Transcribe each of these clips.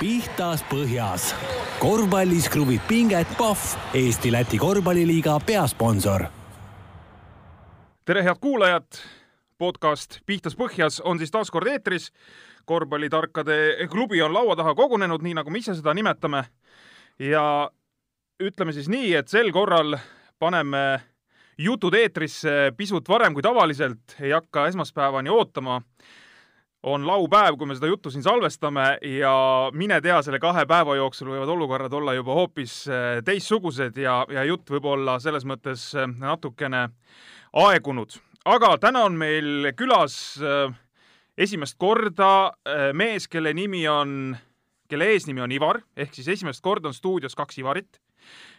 pihtas põhjas. korvpallis kruvib pinget Pahv, Eesti-Läti korvpalliliiga peasponsor. tere, head kuulajad! podcast Pihtas põhjas on siis taas kord eetris. korvpallitarkade klubi on laua taha kogunenud, nii nagu me ise seda nimetame. ja ütleme siis nii, et sel korral paneme jutud eetrisse pisut varem kui tavaliselt, ei hakka esmaspäevani ootama on laupäev, kui me seda juttu siin salvestame ja mine tea, selle kahe päeva jooksul võivad olukorrad olla juba hoopis äh, teistsugused ja, ja jutt võib olla selles mõttes äh, natukene aegunud. aga täna on meil külas äh, esimest korda mees, kelle nimi on, kelle eesnimi on Ivar, ehk siis esimest korda on stuudios kaks Ivarit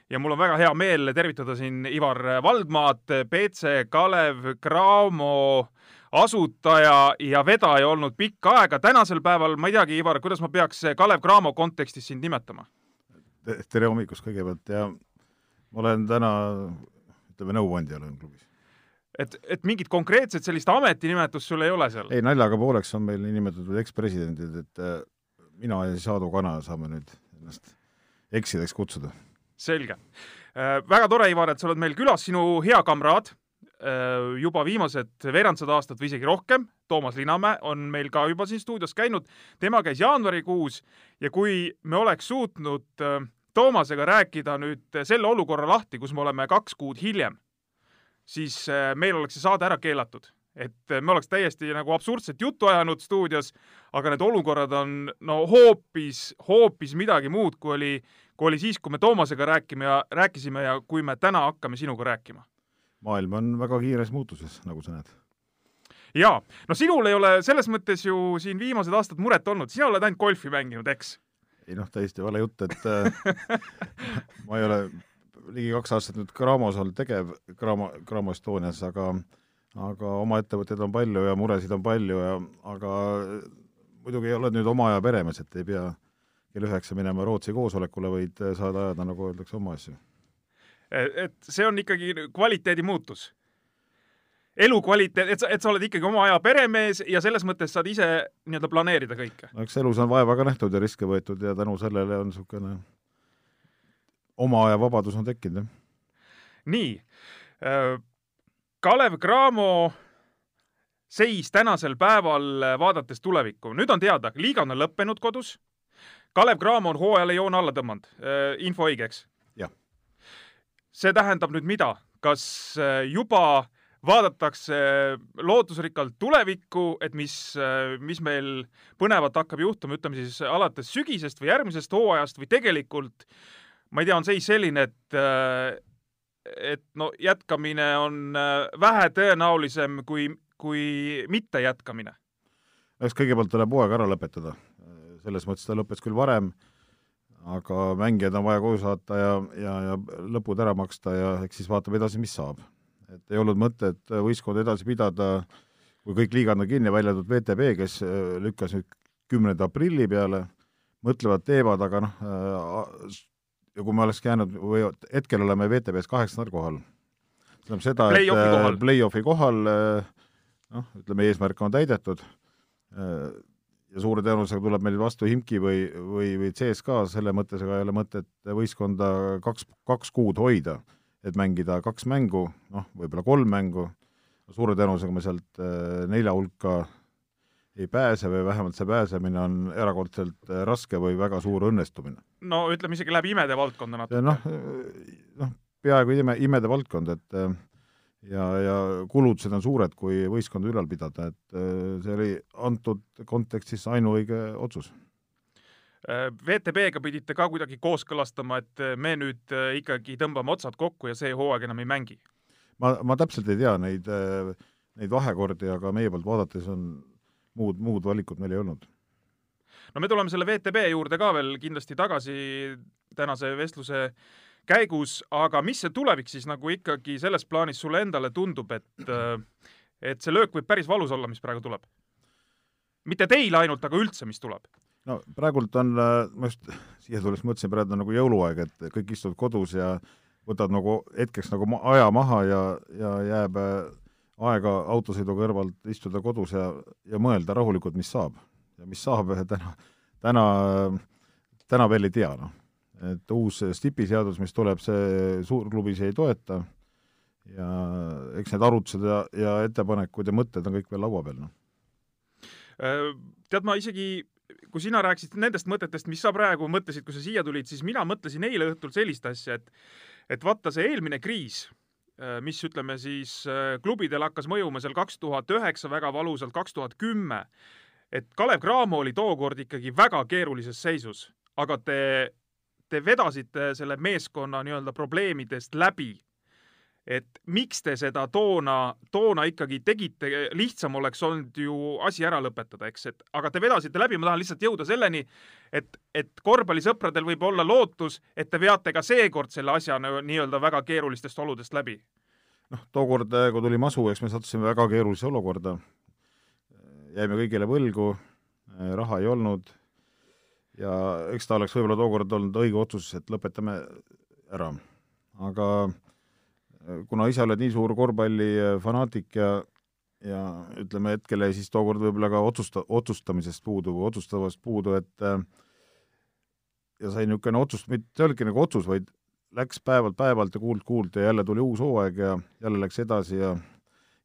ja mul on väga hea meel tervitada siin Ivar Valdmaad, BC Kalev Cramo asutaja ja vedaja olnud pikka aega. tänasel päeval ma ei teagi, Ivar, kuidas ma peaks Kalev Cramo kontekstis sind nimetama? tere hommikust kõigepealt ja ma olen täna, ütleme, nõuandja olen klubis. et, et mingit konkreetset sellist ametinimetust sul ei ole seal? ei, naljaga pooleks on meil niinimetatud ekspresidendid, et äh, mina ja siis Aadu Kana saame nüüd ennast eksideks kutsuda. selge äh,. väga tore, Ivar, et sa oled meil külas, sinu hea kamraad juba viimased veerandsada aastat või isegi rohkem, Toomas Linamäe on meil ka juba siin stuudios käinud, tema käis jaanuarikuus ja kui me oleks suutnud äh, Toomasega rääkida nüüd selle olukorra lahti, kus me oleme kaks kuud hiljem, siis äh, meil oleks see saade ära keelatud. et me oleks täiesti nagu absurdset juttu ajanud stuudios, aga need olukorrad on no hoopis, hoopis midagi muud, kui oli, kui oli siis, kui me Toomasega rääkima ja rääkisime ja kui me täna hakkame sinuga rääkima maailm on väga kiires muutuses, nagu sa näed. jaa, no sinul ei ole selles mõttes ju siin viimased aastad muret olnud, sina oled ainult golfi mänginud, eks? ei noh, täiesti vale jutt, et äh, ma ei ole ligi kaks aastat nüüd Cramos olnud tegev, Cramo, Cramo Estonias, aga aga oma ettevõtteid on palju ja muresid on palju ja aga muidugi oled nüüd oma aja peremees, et ei pea kell üheksa minema Rootsi koosolekule, võid saada ajada, nagu öeldakse, oma asju et see on ikkagi kvaliteedi muutus. elukvaliteet, et sa, et sa oled ikkagi oma aja peremees ja selles mõttes saad ise nii-öelda planeerida kõike. no eks elus on vaeva ka nähtud ja riske võetud ja tänu sellele on niisugune oma aja vabadus on tekkinud, jah. nii, äh, Kalev Cramo seis tänasel päeval, vaadates tulevikku, nüüd on teada, liiga on lõppenud kodus, Kalev Cramo on hooajale joone alla tõmmanud, äh, info õigeks? See tähendab nüüd mida? kas äh, juba vaadatakse lootusrikkalt tulevikku, et mis, äh, mis meil põnevat hakkab juhtuma, ütleme siis alates sügisest või järgmisest hooajast või tegelikult ma ei tea, on seis selline, et äh, et no jätkamine on vähe tõenäolisem kui, kui mitte jätkamine? eks kõigepealt tuleb hooaeg ära lõpetada. selles mõttes ta lõppes küll varem aga mängijad on vaja koju saata ja, ja, ja lõpud ära maksta ja eks siis vaatame edasi, mis saab. et ei olnud mõtet võistkonda edasi pidada, kui kõik liigad on kinni, välja arvatud VTB, kes äh, lükkas nüüd kümnenda aprilli peale, mõtlevad, teevad, aga noh, äh, ja kui me oleks jäänud või hetkel oleme VTB-s kaheksandal kohal, tähendab seda, et äh, play-off'i kohal noh, ütleme, eesmärk on täidetud, ja suure tõenäosusega tuleb meil vastu Himki või, või, või CSKA, selle mõttesega ei ole mõtet võistkonda kaks, kaks kuud hoida, et mängida kaks mängu, noh, võib-olla kolm mängu, suure tõenäosusega me sealt äh, nelja hulka ei pääse või vähemalt see pääsemine on erakordselt äh, raske või väga suur õnnestumine. no ütleme isegi läheb imede valdkonda natuke. noh, noh, peaaegu ime, imede valdkond, et äh, ja, ja kulutused on suured, kui võistkonda ülal pidada, et äh, see oli antud kontekstis ainuõige otsus. Äh, VTB-ga pidite ka kuidagi kooskõlastama, et äh, me nüüd ikkagi tõmbame otsad kokku ja see hooaeg enam ei mängi? ma, ma täpselt ei tea neid, neid vahekordi, aga meie poolt vaadates on muud, muud valikut meil ei olnud. no me tuleme selle VTB juurde ka veel kindlasti tagasi tänase vestluse käigus, aga mis see tulevik siis nagu ikkagi selles plaanis sulle endale tundub, et äh, et see löök võib päris valus olla, mis praegu tuleb? mitte teile ainult, aga üldse, mis tuleb? no praegult on, äh, ma just siia tulles mõtlesin, praegu on nagu jõuluaeg, et kõik istuvad kodus ja võtad nagu hetkeks nagu aja maha ja, ja jääb äh, aega autosõidu kõrvalt istuda kodus ja, ja mõelda rahulikult, mis saab. ja mis saab täna, täna täna veel ei tea, noh. Et uus stipiseadus, mis tuleb, see suurklubisid ei toeta ja eks need arvutused ja, ja ettepanekud ja mõtted on kõik veel laua peal, noh. Äh, tead, ma isegi, kui sina rääkisid nendest mõtetest, mis sa praegu mõtlesid, kui sa siia tulid, siis mina mõtlesin eile õhtul sellist asja, et et vaata, see eelmine kriis, äh, mis ütleme siis äh, klubidel hakkas mõjuma seal kaks tuhat üheksa väga valusalt, kaks tuhat kümme, et Kalev Cramo oli tookord ikkagi väga keerulises seisus, aga te, te vedasite selle meeskonna nii-öelda probleemidest läbi et miks te seda toona, toona ikkagi tegite, lihtsam oleks olnud ju asi ära lõpetada, eks, et aga te vedasite läbi, ma tahan lihtsalt jõuda selleni, et, et korvpallisõpradel võib olla lootus, et te veate ka seekord selle asja nii-öelda väga keerulistest oludest läbi. noh, tookord, kui tuli masu, eks me sattusime väga keerulisse olukorda. jäime kõigile võlgu, raha ei olnud ja eks ta oleks võib-olla tookord olnud õige otsus, et lõpetame ära. aga kuna ise oled nii suur korvpallifanaatik ja ja ütleme, hetkel jäi siis tookord võib-olla ka otsusta-, otsustamisest puudu, otsustavast puudu, et äh, ja sai niisugune otsus, mitte ei olnudki nagu otsus, vaid läks päevalt päevalt ja kuult kuult ja jälle tuli uus hooaeg ja jälle läks edasi ja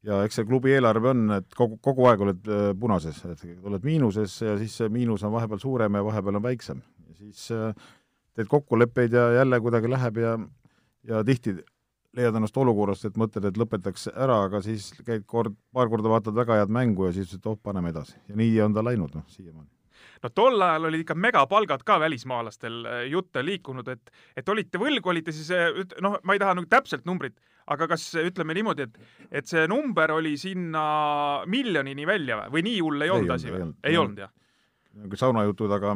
ja eks see klubi eelarve on, et kogu, kogu aeg oled äh, punases, et oled miinuses ja siis see miinus on vahepeal suurem ja vahepeal on väiksem. ja siis äh, teed kokkuleppeid ja jälle kuidagi läheb ja ja tihti leiad ennast olukorrast, et mõtled, et lõpetaks ära, aga siis käid kord, paar korda vaatad väga head mängu ja siis ütled, oh, paneme edasi. ja nii on ta läinud, noh, siiamaani. No tol ajal olid ikka megapalgad ka välismaalastel äh, jutte liikunud, et, et olite võlgu, olite siis, äh, noh, ma ei taha nagu täpselt numbrit, aga kas ütleme niimoodi, et, et see number oli sinna miljonini välja või, või nii hull ei olnud asi või? ei olnud, jah? nagu saunajutud, aga,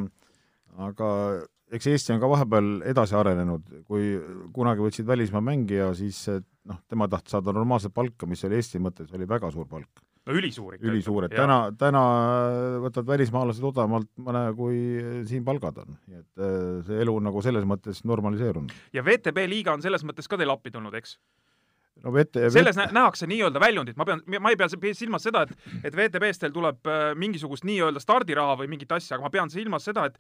aga eks Eesti on ka vahepeal edasi arenenud, kui kunagi võtsid välismaa mängija, siis noh, tema tahtis saada normaalset palka, mis oli Eesti mõttes, oli väga suur palk. No ülisuur ikka. ülisuur, et täna, täna võtavad välismaalased odavamalt mõne, kui siin palgad on. nii et äh, see elu on nagu selles mõttes normaliseerunud. ja VTB liiga on selles mõttes ka teile appi tulnud, eks? no VT, selles VT... nähakse nii-öelda väljundit, ma pean, ma ei pea silmas seda, et, et VTB-st teil tuleb äh, mingisugust nii-öelda stardiraha või mingit asja, aga ma pean silmas seda, et,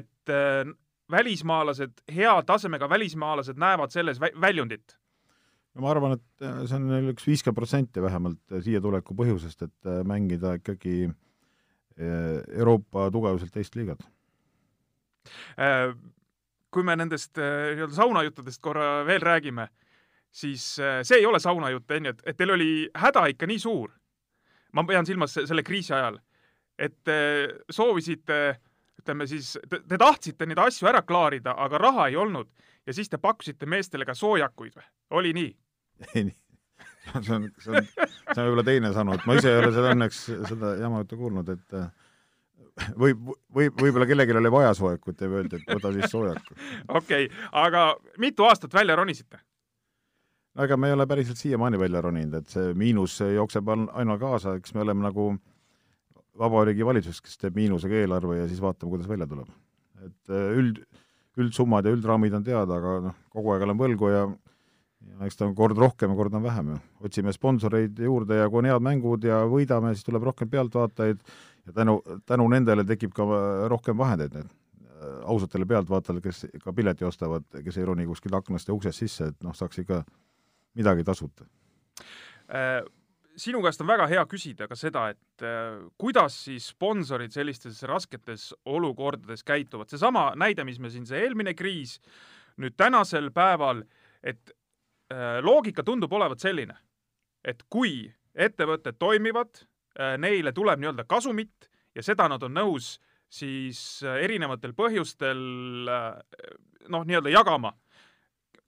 et äh, välismaalased, hea tasemega välismaalased näevad selles vä väljundit. No ma arvan, et äh, see on üks viiskümmend protsenti vähemalt siia tuleku põhjusest, et mängida ikkagi Euroopa tugevuselt teist liigat. Kui me nendest nii-öelda saunajuttudest korra veel räägime siis äh, see ei ole saunajutt, onju, et, et teil oli häda ikka nii suur. ma pean silmas selle kriisi ajal, et te soovisite, ütleme siis, te tahtsite neid asju ära klaarida, aga raha ei olnud ja siis te pakkusite meestele ka soojakuid või? oli nii? ei, see on, see on, see on võib-olla teine sõnu, et ma ise ei ole seda õnneks, seda jama juttu kuulnud, et äh, võib, võib, võib-olla kellelgi oli vaja soojakut ja öeldi, et võta siis soojaku. okei okay,, aga mitu aastat välja ronisite? no ega me ei ole päriselt siiamaani välja roninud, et see miinus jookseb aina kaasa, eks me oleme nagu Vabariigi Valitsus, kes teeb miinusega eelarve ja siis vaatame, kuidas välja tuleb. et äh, üld, üldsummad ja üldraamid on teada, aga noh, kogu aeg olen võlgu ja ja eks ta on kord rohkem ja kord on vähem ju. otsime sponsoreid juurde ja kui on head mängud ja võidame, siis tuleb rohkem pealtvaatajaid ja tänu, tänu nendele tekib ka rohkem vahendeid, need äh, ausatele pealtvaatajatele, kes ka pileti ostavad, kes ei roni kuskilt aknast ja uksest sisse, et noh, saaks ikka midagi tasuta. Äh, sinu käest on väga hea küsida ka seda, et äh, kuidas siis sponsorid sellistes rasketes olukordades käituvad. seesama näide, mis me siin, see eelmine kriis, nüüd tänasel päeval, et äh, loogika tundub olevat selline, et kui ettevõtted toimivad, neile tuleb nii-öelda kasumit ja seda nad on nõus siis erinevatel põhjustel noh, nii-öelda jagama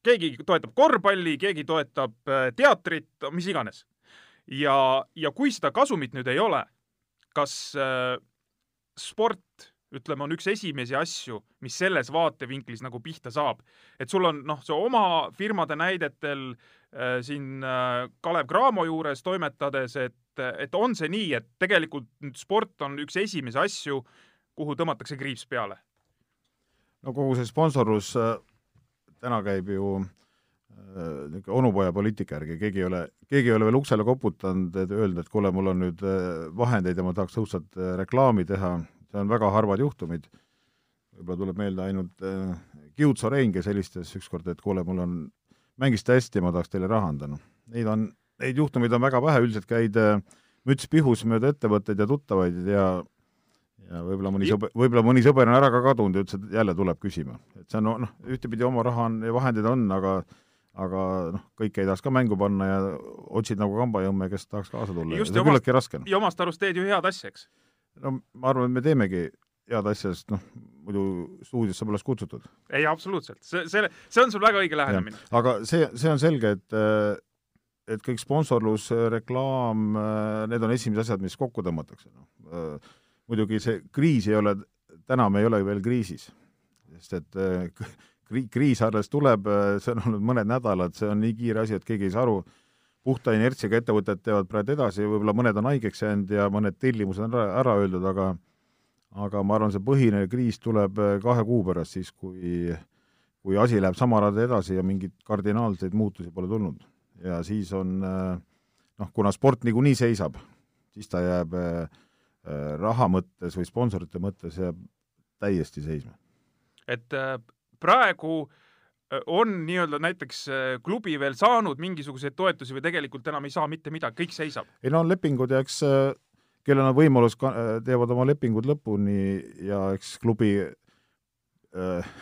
keegi toetab korvpalli, keegi toetab äh, teatrit, mis iganes. ja, ja kui seda kasumit nüüd ei ole, kas äh, sport, ütleme, on üks esimesi asju, mis selles vaatevinklis nagu pihta saab. et sul on noh, see oma firmade näidetel äh, siin äh, Kalev Cramo juures toimetades, et, et on see nii, et tegelikult nüüd sport on üks esimesi asju, kuhu tõmmatakse kriips peale? no kogu see sponsorlus äh täna käib ju äh, niisugune onupoja poliitika järgi, keegi ei ole, keegi ei ole veel uksele koputanud, et öelda, et kuule, mul on nüüd äh, vahendeid ja ma tahaks õudselt äh, reklaami teha, see on väga harvad juhtumid. võib-olla tuleb meelde ainult äh, Kiud Sorein, kes helistas ükskord, et kuule, mul on, mängisite hästi, ma tahaks teile raha anda, noh. Neid on, neid juhtumeid on väga vähe, üldiselt käid äh, müts pihus mööda ettevõtteid ja tuttavaid ja ja võib-olla mõni sõber, võib-olla mõni sõber on ära ka kadunud ja ütles, et jälle tuleb küsima. et see on noh, ühtepidi oma raha on ja vahendid on, aga aga noh, kõike ei tahaks ka mängu panna ja otsid nagu kambajõmme, kes tahaks kaasa tulla. Just, see on ja küllaltki raske. noh. ja omast arust teed ju head asja, eks? No ma arvan, et me teemegi head asja, sest noh, muidu stuudiosse poleks kutsutud. ei, absoluutselt. see, see, see on sul väga õige lähenemine. aga see, see on selge, et et kõik sponsorlus, reklaam, need on esimesed asjad, mis kokku tõmmatakse, noh. muidugi see kriis ei ole, täna me ei ole veel kriisis, sest et kri-, kriis alles tuleb, see on olnud mõned nädalad, see on nii kiire asi, et keegi ei saa aru, puhta inertsiga ettevõtted teevad praegu edasi, võib-olla mõned on haigeks jäänud ja mõned tellimused on ära, ära öeldud, aga aga ma arvan, see põhiline kriis tuleb kahe kuu pärast, siis kui kui asi läheb sama rada edasi ja mingeid kardinaalseid muutusi pole tulnud. ja siis on noh, kuna sport niikuinii seisab, siis ta jääb äh, raha mõttes või sponsorite mõttes jääb täiesti seisma. et äh, praegu äh, on nii-öelda näiteks äh, klubi veel saanud mingisuguseid toetusi või tegelikult enam ei saa mitte midagi, kõik seisab? ei no on lepingud ja eks äh, kellel on võimalus, teevad oma lepingud lõpuni ja eks klubi äh,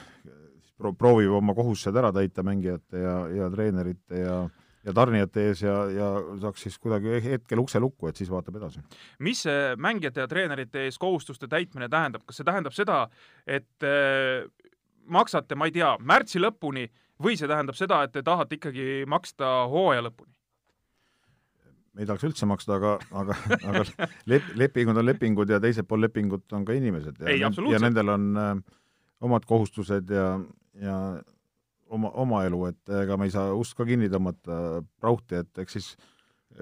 pro-, proovib oma kohustused ära täita mängijate ja, ja treenerite ja ja tarnijate ees ja, ja saaks siis kuidagi hetkel ukse lukku, et siis vaatab edasi. mis see mängijate ja treenerite ees kohustuste täitmine tähendab, kas see tähendab seda, et äh, maksate, ma ei tea, märtsi lõpuni või see tähendab seda, et te tahate ikkagi maksta hooaja lõpuni? me ei tahaks üldse maksta, aga, aga, aga lep-, lepingud on lepingud ja teisel pool lepingut on ka inimesed. ei, absoluutselt. ja nendel on äh, omad kohustused ja, ja oma, oma elu, et ega me ei saa ust ka kinni tõmmata prauhti, et eks siis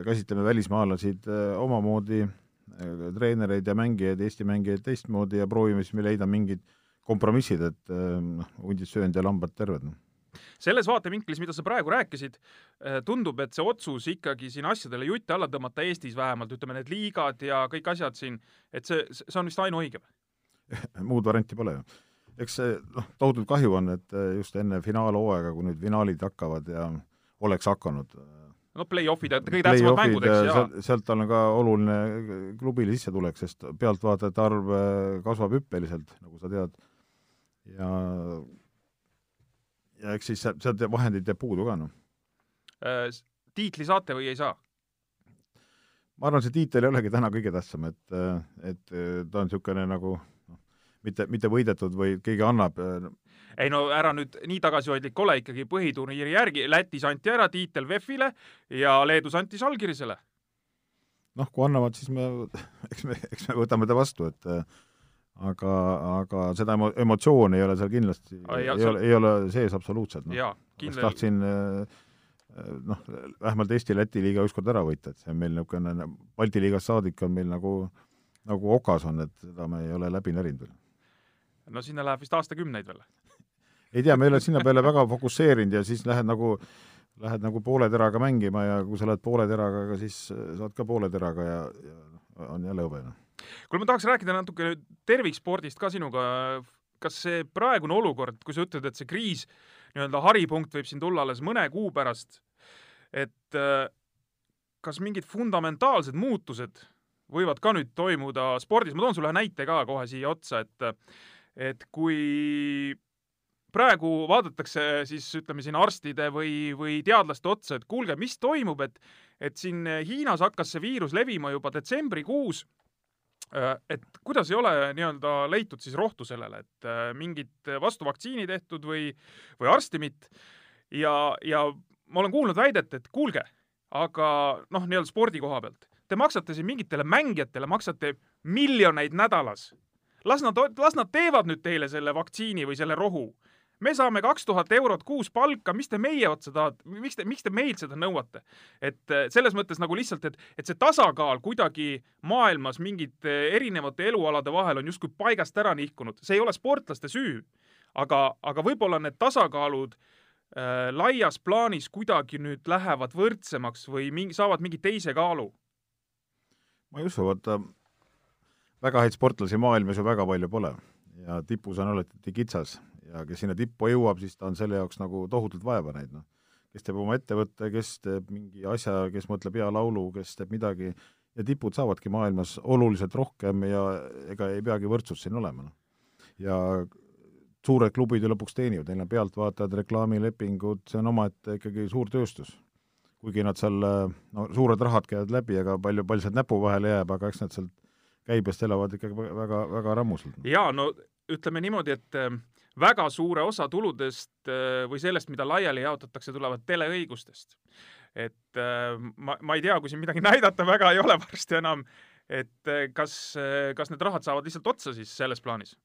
käsitleme välismaalasid äh, omamoodi, äh, treenereid ja mängijaid, Eesti mängijaid teistmoodi ja proovime siis leida mingid kompromissid, et noh, hundid söönud ja lambad terved no selles vaatevinklis, mida sa praegu rääkisid, tundub, et see otsus ikkagi siin asjadele jutti alla tõmmata Eestis vähemalt, ütleme need liigad ja kõik asjad siin, et see, see on vist ainuõige või? muud varianti pole ju. eks see noh, tohutult kahju on, et just enne finaalhooaega, kui nüüd finaalid hakkavad ja oleks hakanud. no play-off'id ja kõige tähtsamad mängud, eks, jaa. sealt on ka oluline klubile sissetulek, sest pealtvaatajate arv kasvab hüppeliselt, nagu sa tead, ja ja eks siis sealt, sealt vahendeid jääb puudu ka, noh. tiitli saate või ei saa? ma arvan, see tiitel ei olegi täna kõige tähtsam, et, et ta on niisugune nagu noh, mitte, mitte võidetud või keegi annab. ei no ära nüüd nii tagasihoidlik ole ikkagi põhiturniiri järgi, Lätis anti ära tiitel VEF-ile ja Leedus anti Žalgirisele. noh, kui annavad, siis me, eks me, eks me võtame ta vastu, et aga, aga seda emo-, emotsiooni ei ole seal kindlasti, ei ole, ei ole sees absoluutselt, noh. kindel... tahtsin noh, vähemalt Eesti-Läti liiga ükskord ära võita, et see on meil niisugune, Balti liigast saadik on meil nagu, nagu okas on, et seda me ei ole läbi närinud veel. no sinna läheb vist aastakümneid veel? ei tea, me ei ole sinna peale väga fokusseerinud ja siis lähed nagu, lähed nagu poole teraga mängima ja kui sa lähed poole teraga, siis saad ka poole teraga ja, ja on jälle hõbe, noh kuule, ma tahaks rääkida natuke tervikspordist ka sinuga. kas see praegune olukord, kui sa ütled, et see kriis, nii-öelda haripunkt võib siin tulla alles mõne kuu pärast, et kas mingid fundamentaalsed muutused võivad ka nüüd toimuda spordis, ma toon sulle ühe näite ka kohe siia otsa, et et kui praegu vaadatakse siis ütleme siin arstide või, või teadlaste otsa, et kuulge, mis toimub, et et siin Hiinas hakkas see viirus levima juba detsembrikuus et kuidas ei ole nii-öelda leitud siis rohtu sellele, et mingit vastuvaktsiini tehtud või, või arstimit ja, ja ma olen kuulnud väidet, et kuulge, aga noh, nii-öelda spordi koha pealt, te maksate siin mingitele mängijatele, maksate miljoneid nädalas. las nad, las nad teevad nüüd teile selle vaktsiini või selle rohu me saame kaks tuhat eurot kuus palka, mis te meie otsa tahate, miks te, miks te meilt seda nõuate? et selles mõttes nagu lihtsalt, et, et see tasakaal kuidagi maailmas mingite erinevate elualade vahel on justkui paigast ära nihkunud, see ei ole sportlaste süü, aga, aga võib-olla need tasakaalud äh, laias plaanis kuidagi nüüd lähevad võrdsemaks või mingi, saavad mingi teise kaalu? ma ei usu, vaata väga häid sportlasi maailmas ju väga palju pole ja tipus on alati kitsas ja kes sinna tippu jõuab, siis ta on selle jaoks nagu tohutult vaeva näinud, noh. kes teeb oma ettevõtte, kes teeb mingi asja, kes mõtleb hea laulu, kes teeb midagi, ja tipud saavadki maailmas oluliselt rohkem ja ega ei peagi võrdsust siin olema, noh. ja suured klubid ju lõpuks teenivad, neil on pealtvaatajad, reklaamilepingud, see on omaette ikkagi suur tööstus. kuigi nad seal, no suured rahad käivad läbi, aga palju, palju sealt näpu vahele jääb, aga eks nad sealt käibest elavad ikkagi väga, väga rammusalt. jaa, no ütleme niimoodi, et väga suure osa tuludest äh, või sellest, mida laiali jaotatakse, tulevad teleõigustest. et äh, ma, ma ei tea, kui siin midagi näidata väga ei ole varsti enam, et kas, kas need rahad saavad lihtsalt otsa siis selles plaanis?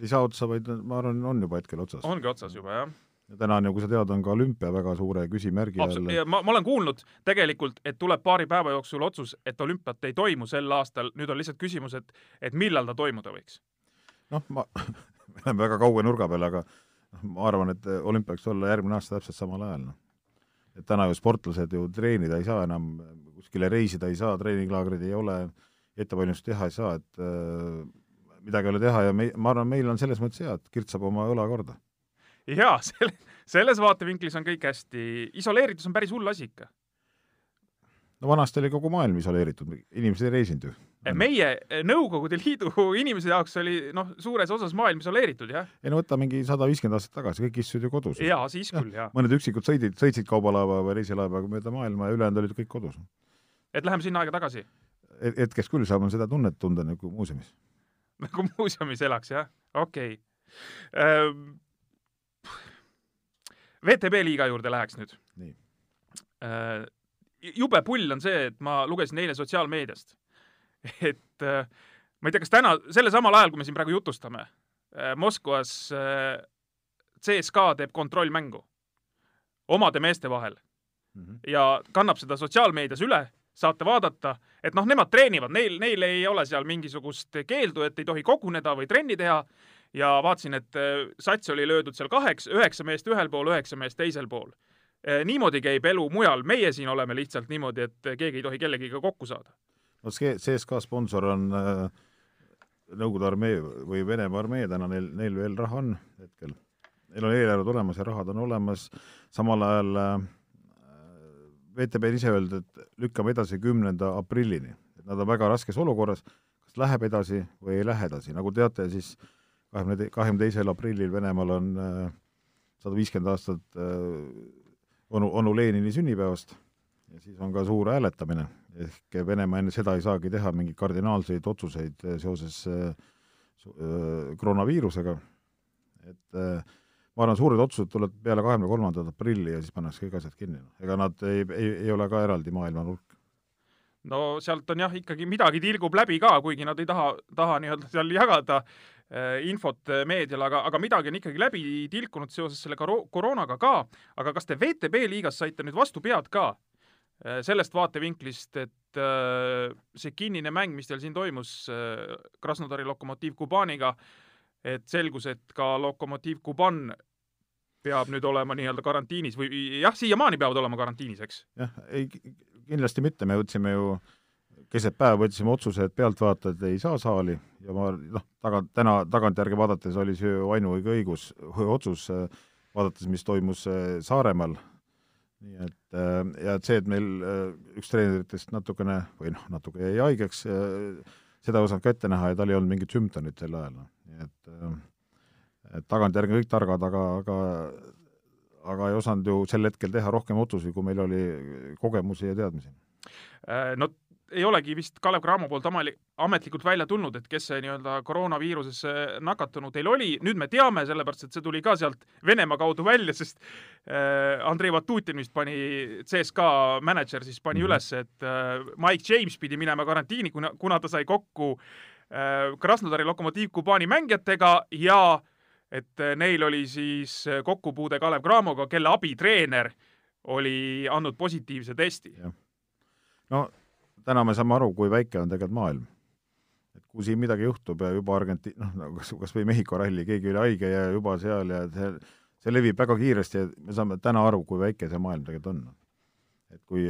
Ei saa otsa, vaid ma arvan, on juba hetkel otsas. ongi otsas juba, jah ja täna on ju, kui sa tead, on ka olümpia väga suure küsimärgi all. ma, ma olen kuulnud tegelikult, et tuleb paari päeva jooksul otsus, et olümpiat ei toimu sel aastal, nüüd on lihtsalt küsimus, et, et millal ta toimuda võiks? noh, ma, me oleme väga kaugel nurga peal, aga ma arvan, et olümpia võiks olla järgmine aasta täpselt samal ajal, noh. et täna ju sportlased ju treenida ei saa enam, kuskile reisida ei saa, treeninglaagreid ei ole, ettevalmistust teha ei saa, et äh, midagi ei ole teha ja me, ma arvan, meil on selles mõttes hea, et Kirt saab oma õla korda. jaa, selle, selles vaatevinklis on kõik hästi, isoleeritus on päris hull asi ikka. No vanasti oli kogu maailm isoleeritud, inimesed ei reisinud ju. meie eh, Nõukogude Liidu inimese jaoks oli noh, suures osas maailm isoleeritud, jah. ei no võta mingi sada viiskümmend aastat tagasi, kõik istusid ju kodus. jaa, siis küll, jah. mõned üksikud sõidid, sõitsid kaubalaeva või reisilaevaga mööda maailma ja ülejäänud olid kõik kodus. et läheme sinna aega tagasi? hetkes küll saab seda tunnet tunda nagu muuseumis nagu muuseumis elaks, jah? okei okay. ähm,. VTB liiga juurde läheks nüüd. nii äh,. Jube pull on see, et ma lugesin eile sotsiaalmeediast, et äh, ma ei tea, kas täna, sellel samal ajal, kui me siin praegu jutustame äh,, Moskvas äh, CSKA teeb kontrollmängu omade meeste vahel mm -hmm. ja kannab seda sotsiaalmeedias üle saate vaadata, et noh, nemad treenivad, neil, neil ei ole seal mingisugust keeldu, et ei tohi koguneda või trenni teha. ja vaatasin, et sats oli löödud seal kaheks, üheksa meest ühel pool, üheksa meest teisel pool. Äh, niimoodi käib elu mujal, meie siin oleme lihtsalt niimoodi, et keegi ei tohi kellegiga kokku saada. no see CSKA sponsor on äh, Nõukogude armee või Venemaa armee, täna neil, neil veel raha on hetkel. Neil on eelarved olemas ja rahad on olemas, samal ajal äh, VTB on ise öelnud, et lükkame edasi kümnenda aprillini, et nad on väga raskes olukorras, kas läheb edasi või ei lähe edasi, nagu teate, siis kahekümne, kahekümne teisel aprillil Venemaal on äh, sada viiskümmend aastat äh, onu, onu Lenini sünnipäevast ja siis on ka suur hääletamine, ehk Venemaa enne seda ei saagi teha mingeid kardinaalseid otsuseid äh, seoses koroonaviirusega, et äh, ma arvan, suured otsused tulevad peale kahekümne kolmandat aprilli ja siis pannakse kõik asjad kinni. ega nad ei, ei, ei ole ka eraldi maailmanurk. no sealt on jah, ikkagi midagi tilgub läbi ka, kuigi nad ei taha, taha nii-öelda seal jagada äh, infot äh, meediale, aga, aga midagi on ikkagi läbi tilkunud seoses selle koro-, koroonaga ka, aga kas te VTB liigas saite nüüd vastu pead ka äh, sellest vaatevinklist, et äh, see kinnine mäng, mis teil siin toimus äh, Krasnodari Lokomotiiv Kubaniga äh,, et selgus, et ka Lokomotiiv Kuban peab nüüd olema nii-öelda karantiinis või jah, siiamaani peavad olema karantiinis, eks? jah, ei, kindlasti mitte, me võtsime ju keset päeva võtsime otsuse, et pealtvaatajad ei saa saali ja ma noh, taga, täna tagantjärgi vaadates oli see ju ainuõige õigus, otsus, vaadates, mis toimus äh, Saaremaal, nii et äh, ja et see, et meil äh, üks treeneritest natukene või noh, natuke jäi haigeks, seda ei osanud ka ette näha ja tal ei olnud mingit sümptomit sel ajal, noh nii et, äh, et tagantjärgi kõik targad, aga, aga aga ei osanud ju sel hetkel teha rohkem otsuseid, kui meil oli kogemusi ja teadmisi. Äh, no ei olegi vist Kalev Cramo poolt amali, ametlikult välja tulnud, et kes see nii-öelda koroonaviirusesse nakatunud teil oli, nüüd me teame, sellepärast et see tuli ka sealt Venemaa kaudu välja, sest äh, Andrei Vatutin vist pani, CSKA mänedžer siis pani mm -hmm. üles, et äh, Mike James pidi minema karantiini, kuna, kuna ta sai kokku äh, Krasnodari Lokomotiiv Kubani mängijatega ja et äh, neil oli siis kokkupuude Kalev Cramoga, kelle abitreener oli andnud positiivse testi. no täna me saame aru, kui väike on tegelikult maailm. et kui siin midagi juhtub ja juba Argenti-, noh, nagu kas, kas või Mehhiko ralli, keegi oli haige ja juba seal ja see, see levib väga kiiresti ja me saame täna aru, kui väike see maailm tegelikult on. et kui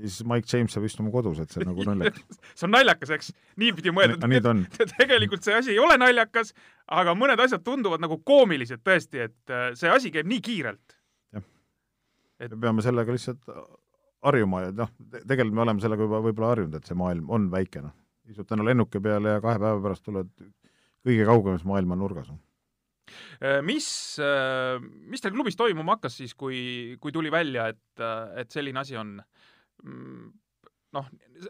siis Mike James saab istuma kodus, et see on nagu naljakas see on naljakas, eks? niipidi mõeldud. nii ta on. tegelikult see asi ei ole naljakas, aga mõned asjad tunduvad nagu koomilised tõesti, et äh, see asi käib nii kiirelt. jah et.... me peame sellega lihtsalt harjuma ja noh, tegelikult me oleme sellega juba võib-olla harjunud, et see maailm on väike, noh. istud täna lennuki peale ja kahe päeva pärast tuled kõige kaugemas maailma nurgas Äh, mis, äh, mis teil klubis toimuma hakkas siis, kui, kui tuli välja, et, äh, et selline asi on? Noh,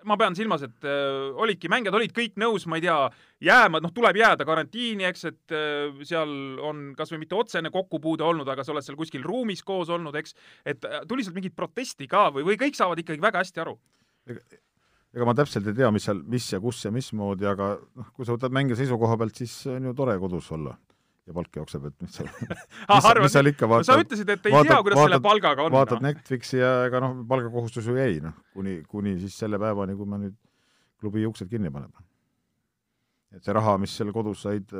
ma pean silmas, et äh, olidki, mängijad olid kõik nõus, ma ei tea, jääma, noh, tuleb jääda karantiini, eks, et äh, seal on kas või mitte otsene kokkupuude olnud, aga sa oled seal kuskil ruumis koos olnud, eks, et äh, tuli sealt mingit protesti ka või, või kõik saavad ikkagi väga hästi aru? ega ma täpselt ei tea, mis seal, mis ja kus ja mismoodi, aga noh, kui sa võtad mängija seisukoha pealt, siis on ju tore kodus olla ja palk jookseb, et mis seal mis, mis seal ikka vaatad. sa ütlesid, et ei vaatad, tea, kuidas vaatad, selle palgaga on. vaatad no. Netflixi ja ega noh, palgakohustus ju jäi, noh, kuni, kuni siis selle päevani, kui me nüüd klubi uksed kinni paneme. et see raha, mis seal kodus said,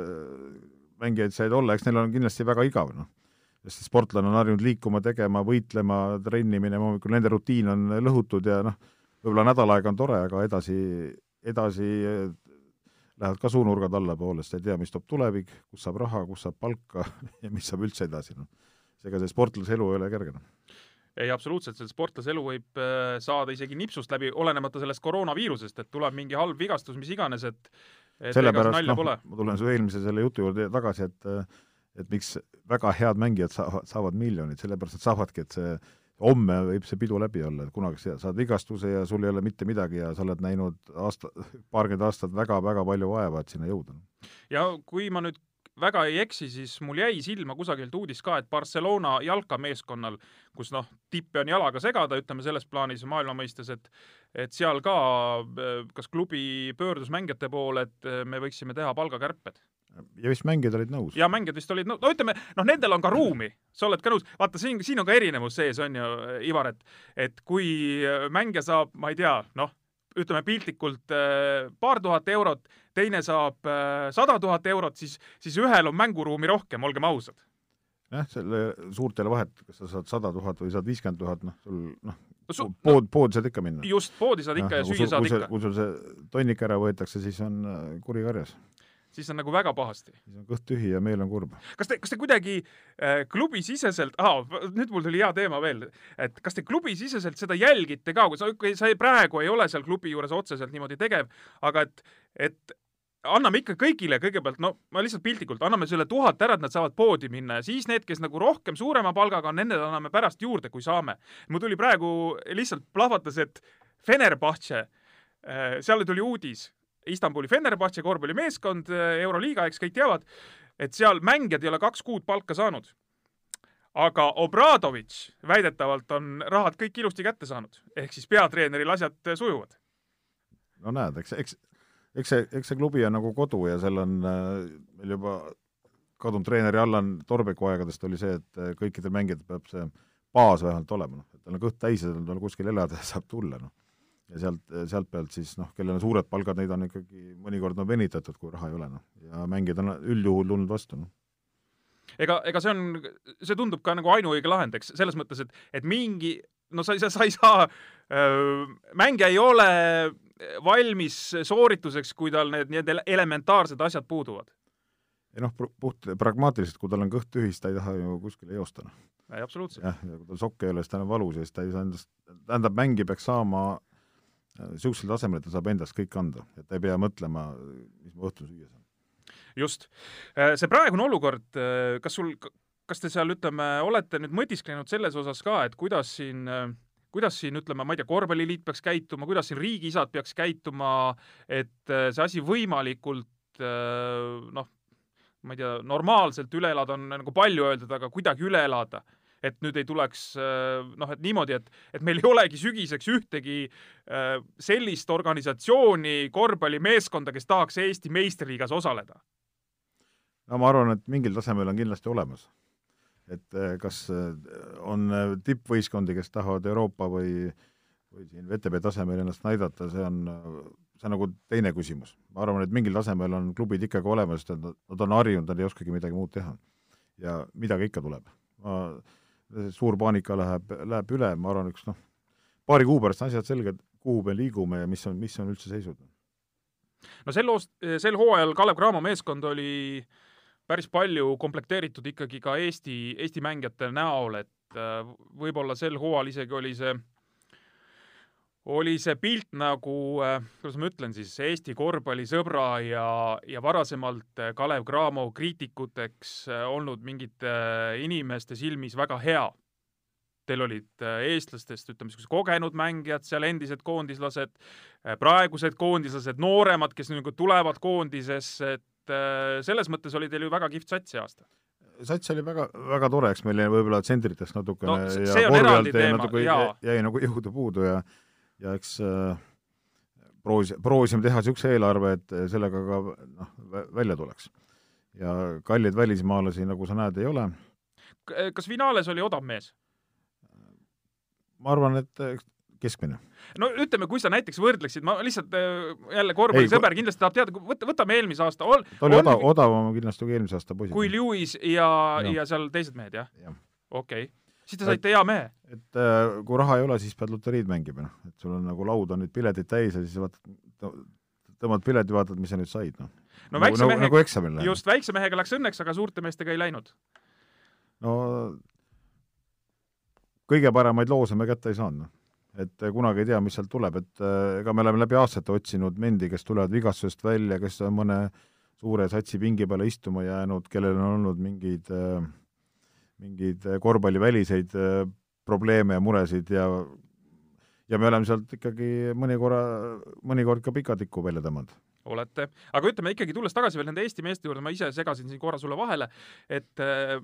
mängijaid said olla, eks neil on kindlasti väga igav, noh. sest sportlane on harjunud liikuma, tegema, võitlema, trenni minema hommikul, nende rutiin on lõhutud ja noh, võib-olla nädal aega on tore, aga edasi, edasi lähevad ka suunurgad allapoole, sest ei tea, mis toob tulevik, kus saab raha, kus saab palka ja mis saab üldse edasi, noh. seega see sportlase elu ei ole kerge, noh ei, absoluutselt, see sportlase elu võib äh, saada isegi nipsust läbi, olenemata sellest koroonaviirusest, et tuleb mingi halb vigastus, mis iganes, et et sellepärast, noh, ma tulen su eelmise selle jutu juurde tagasi, et et miks väga head mängijad saavad, saavad miljonid, sellepärast et saavadki, et see homme võib see pidu läbi olla, et kunagi saad vigastuse ja sul ei ole mitte midagi ja sa oled näinud aasta, paarkümmend aastat väga-väga palju vaeva, et sinna jõuda. ja kui ma nüüd väga ei eksi, siis mul jäi silma kusagilt uudis ka, et Barcelona jalkameeskonnal, kus noh, tippe on jalaga segada, ütleme selles plaanis maailma mõistes, et et seal ka kas klubi pöördus mängijate poole, et me võiksime teha palgakärped ja vist mängijad olid nõus? ja mängijad vist olid nõus, no ütleme, noh, nendel on ka ruumi, sa oled ka nõus, vaata siin, siin on ka erinevus sees, on ju, Ivar, et et kui mängija saab, ma ei tea, noh, ütleme piltlikult äh, paar tuhat eurot, teine saab äh, sada tuhat eurot, siis, siis ühel on mänguruumi rohkem, olgem ausad. jah, selle suurt ei ole vahet, kas sa saad sada tuhat või saad viiskümmend tuhat, noh, sul noh, pood, poodi saad ikka minna. just, poodi saad ikka ja, ja süüa saad ikka. kui sul see tonnik ära võetakse, siis on äh, kuri karjas siis on nagu väga pahasti. siis on kõht tühi ja meel on kurb. kas te, kas te kuidagi äh, klubisiseselt ah,, nüüd mul tuli hea teema veel, et kas te klubisiseselt seda jälgite ka, kui sa, sa ei, praegu ei ole seal klubi juures otseselt niimoodi tegev, aga et, et anname ikka kõigile kõigepealt, no ma lihtsalt piltlikult, anname selle tuhat ära, et nad saavad poodi minna ja siis need, kes nagu rohkem suurema palgaga on, nendele anname pärast juurde, kui saame. mul tuli praegu lihtsalt plahvatas, et Fenerbahce, äh, seal tuli uudis, Istanbuli Fenerbahce korvpallimeeskond, eh, Euroliiga, eks kõik teavad, et seal mängijad ei ole kaks kuud palka saanud. aga Obradovitš väidetavalt on rahad kõik ilusti kätte saanud, ehk siis peatreeneril asjad sujuvad. no näed, eks, eks, eks see, eks see klubi on nagu kodu ja seal on äh, meil juba kadunud treeneri Allan Torbeku aegadest oli see, et äh, kõikidel mängijatel peab see baas vähemalt olema, noh, et tal on kõht täis ja tal kuskil elada ja saab tulla, noh ja sealt, sealt pealt siis noh, kellel on suured palgad, neid on ikkagi mõnikord on venitatud, kui raha ei ole, noh. ja mängijad on üldjuhul tulnud vastu, noh. ega, ega see on, see tundub ka nagu ainuõige lahend, eks, selles mõttes, et, et mingi, no sa ei saa, sa ei saa äh,, mängija ei ole valmis soorituseks, kui tal need nii-öelda elementaarsed asjad puuduvad. ei noh, puht pragmaatiliselt, kui tal on kõht tühi, siis ta ei taha ju kuskile joosta, noh. absoluutselt. jah, ja kui tal sokke ei ole, siis tal on valus ja siis ta ei saa endast, tähendab, mängija peaks saama niisugusel tasemel, et ta saab endast kõik anda, et ta ei pea mõtlema, mis ma õhtul süüa saan. just. Äh, see praegune olukord, äh, kas sul, kas te seal, ütleme, olete nüüd mõtisklenud selles osas ka, et kuidas siin äh, kuidas siin, ütleme, ma ei tea, korvpalliliit peaks käituma, kuidas siin riigiisad peaks käituma, et see asi võimalikult noh, ma ei tea, normaalselt üle elada on nagu palju öeldud, aga kuidagi üle elada et nüüd ei tuleks äh, noh, et niimoodi, et, et meil ei olegi sügiseks ühtegi äh, sellist organisatsiooni, korvpallimeeskonda, kes tahaks Eesti meistriliigas osaleda? no ma arvan, et mingil tasemel on kindlasti olemas. et äh, kas on tippvõistkondi, kes tahavad Euroopa või, või siin VTB tasemel ennast näidata, see on, see on nagu teine küsimus. ma arvan, et mingil tasemel on klubid ikkagi olemas, nad on harjunud, nad ei oskagi midagi muud teha. ja midagi ikka tuleb. ma suur paanika läheb, läheb üle, ma arvan, üks noh, paari kuu pärast on asjad selged, kuhu me liigume ja mis on, mis on üldse seisud. no sel hoos-, sel hooajal Kalev Cramo meeskond oli päris palju komplekteeritud ikkagi ka Eesti, Eesti mängijate näol, et äh, võib-olla sel hooajal isegi oli see oli see pilt nagu, äh, kuidas ma ütlen siis, Eesti korvpallisõbra ja, ja varasemalt äh, Kalev Cramo kriitikuteks äh, olnud mingite inimeste silmis väga hea. Teil olid eestlastest, ütleme, niisugused kogenud mängijad seal, endised koondislased, praegused koondislased, nooremad, kes nagu tulevad koondisesse, et selles mõttes oli teil ju väga kihvt sats see aasta sats oli väga, väga tore, eks meil jäi võib-olla tsentritest natukene no, ja korvi alt jäi natuke, jäi, jäi nagu jõudu puudu ja ja eks äh, proovis, proovisime teha niisuguse eelarve, et sellega ka noh, välja tuleks. ja kalleid välismaalasi, nagu sa näed, ei ole. kas Vinales oli odav mees? ma arvan, et keskmine. no ütleme, kui sa näiteks võrdleksid, ma lihtsalt äh, jälle korvpallisõber kindlasti tahab teada, võta, võtame eelmise aasta ol, ta oli odav, odavam kindlasti kui eelmise aasta poisid. kui Lewis ja, ja., ja seal teised mehed, jah ja.? okei okay siis te saite hea mehe. et äh, kui raha ei ole, siis pead loteriid mängima, noh. et sul on nagu laud on nüüd piletid täis ja siis vaatad, tõmbad pileti, vaatad, mis sa nüüd said, noh. no nagu, väikse nagu, mehega nagu eksamil läheb. just, väikse mehega läks õnneks, aga suurte meestega ei läinud. no kõige paremaid loose me kätte ei saanud, noh. et äh, kunagi ei tea, mis sealt tuleb, et äh, ega me oleme läbi aastate otsinud mendi, kes tulevad vigastusest välja, kes on mõne suure satsi pingi peale istuma jäänud, kellel on olnud mingeid äh, mingeid äh, korvpalliväliseid äh, probleeme ja muresid ja ja me oleme sealt ikkagi mõni korra, mõnikord ka pikatikku välja tõmmanud. olete, aga ütleme ikkagi, tulles tagasi veel nende Eesti meeste juurde, ma ise segasin siin korra sulle vahele, et äh,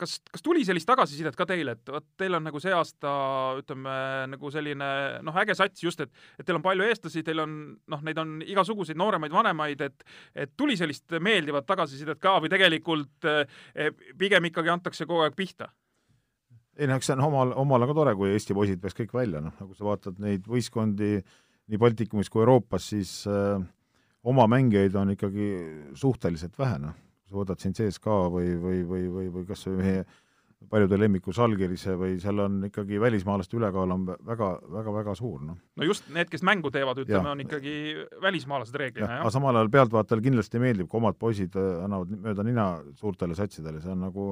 kas, kas tuli sellist tagasisidet ka teile, et vot teil on nagu see aasta ütleme nagu selline noh, äge sats just, et et teil on palju eestlasi, teil on noh, neid on igasuguseid nooremaid, vanemaid, et et tuli sellist meeldivat tagasisidet ka või tegelikult eh, pigem ikkagi antakse kogu aeg pihta? ei noh, eks see on omal, omal ka tore, kui Eesti poisid peaks kõik välja, noh, nagu sa vaatad neid võistkondi nii Baltikumis kui Euroopas, siis äh, oma mängijaid on ikkagi suhteliselt vähe, noh võtad siin CSKA või, või, või, või, või kas või meie paljude lemmiku Žalgirise või seal on ikkagi välismaalaste ülekaal on väga, väga, väga suur, noh. no just need, kes mängu teevad, ütleme, on ikkagi välismaalased reeglina, jah. aga samal ajal pealtvaatajale kindlasti meeldib, kui omad poisid äh, annavad mööda nina suurtele satsidele, see on nagu,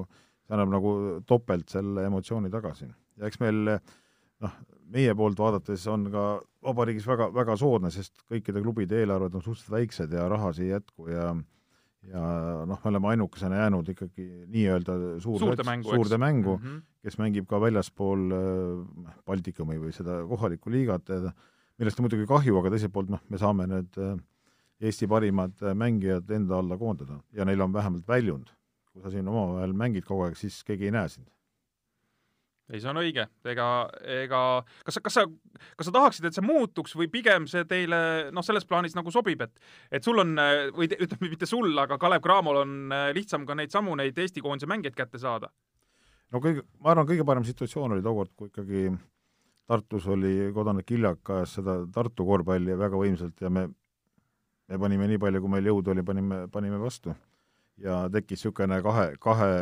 see annab nagu topelt selle emotsiooni tagasi. ja eks meil noh, meie poolt vaadates on ka vabariigis väga, väga soodne, sest kõikide klubide eelarved on suhteliselt väiksed ja raha ei jätku ja ja noh, me oleme ainukesena jäänud ikkagi nii-öelda suur suurde mängu, suurde mängu mm, -hmm. kes mängib ka väljaspool äh, Baltikumi või seda kohalikku liigat, millest on muidugi kahju, aga teiselt poolt noh, me saame need äh, Eesti parimad äh, mängijad enda alla koondada ja neil on vähemalt väljund. kui sa siin omavahel mängid kogu aeg, siis keegi ei näe sind ei, see on õige, ega, ega kas kas sa, kas sa tahaksid, et see muutuks või pigem see teile noh, selles plaanis nagu sobib, et et sul on või ütleme mitte sul, aga Kalev Cramol on äh, lihtsam ka neid samu, neid Eesti koondise mängijaid kätte saada? no kõige, ma arvan, kõige parem situatsioon oli tookord, kui ikkagi Tartus oli kodanik Iljak ajas seda Tartu korvpalli väga võimsalt ja me me panime nii palju, kui meil jõudu oli, panime, panime vastu. ja tekkis niisugune kahe, kahe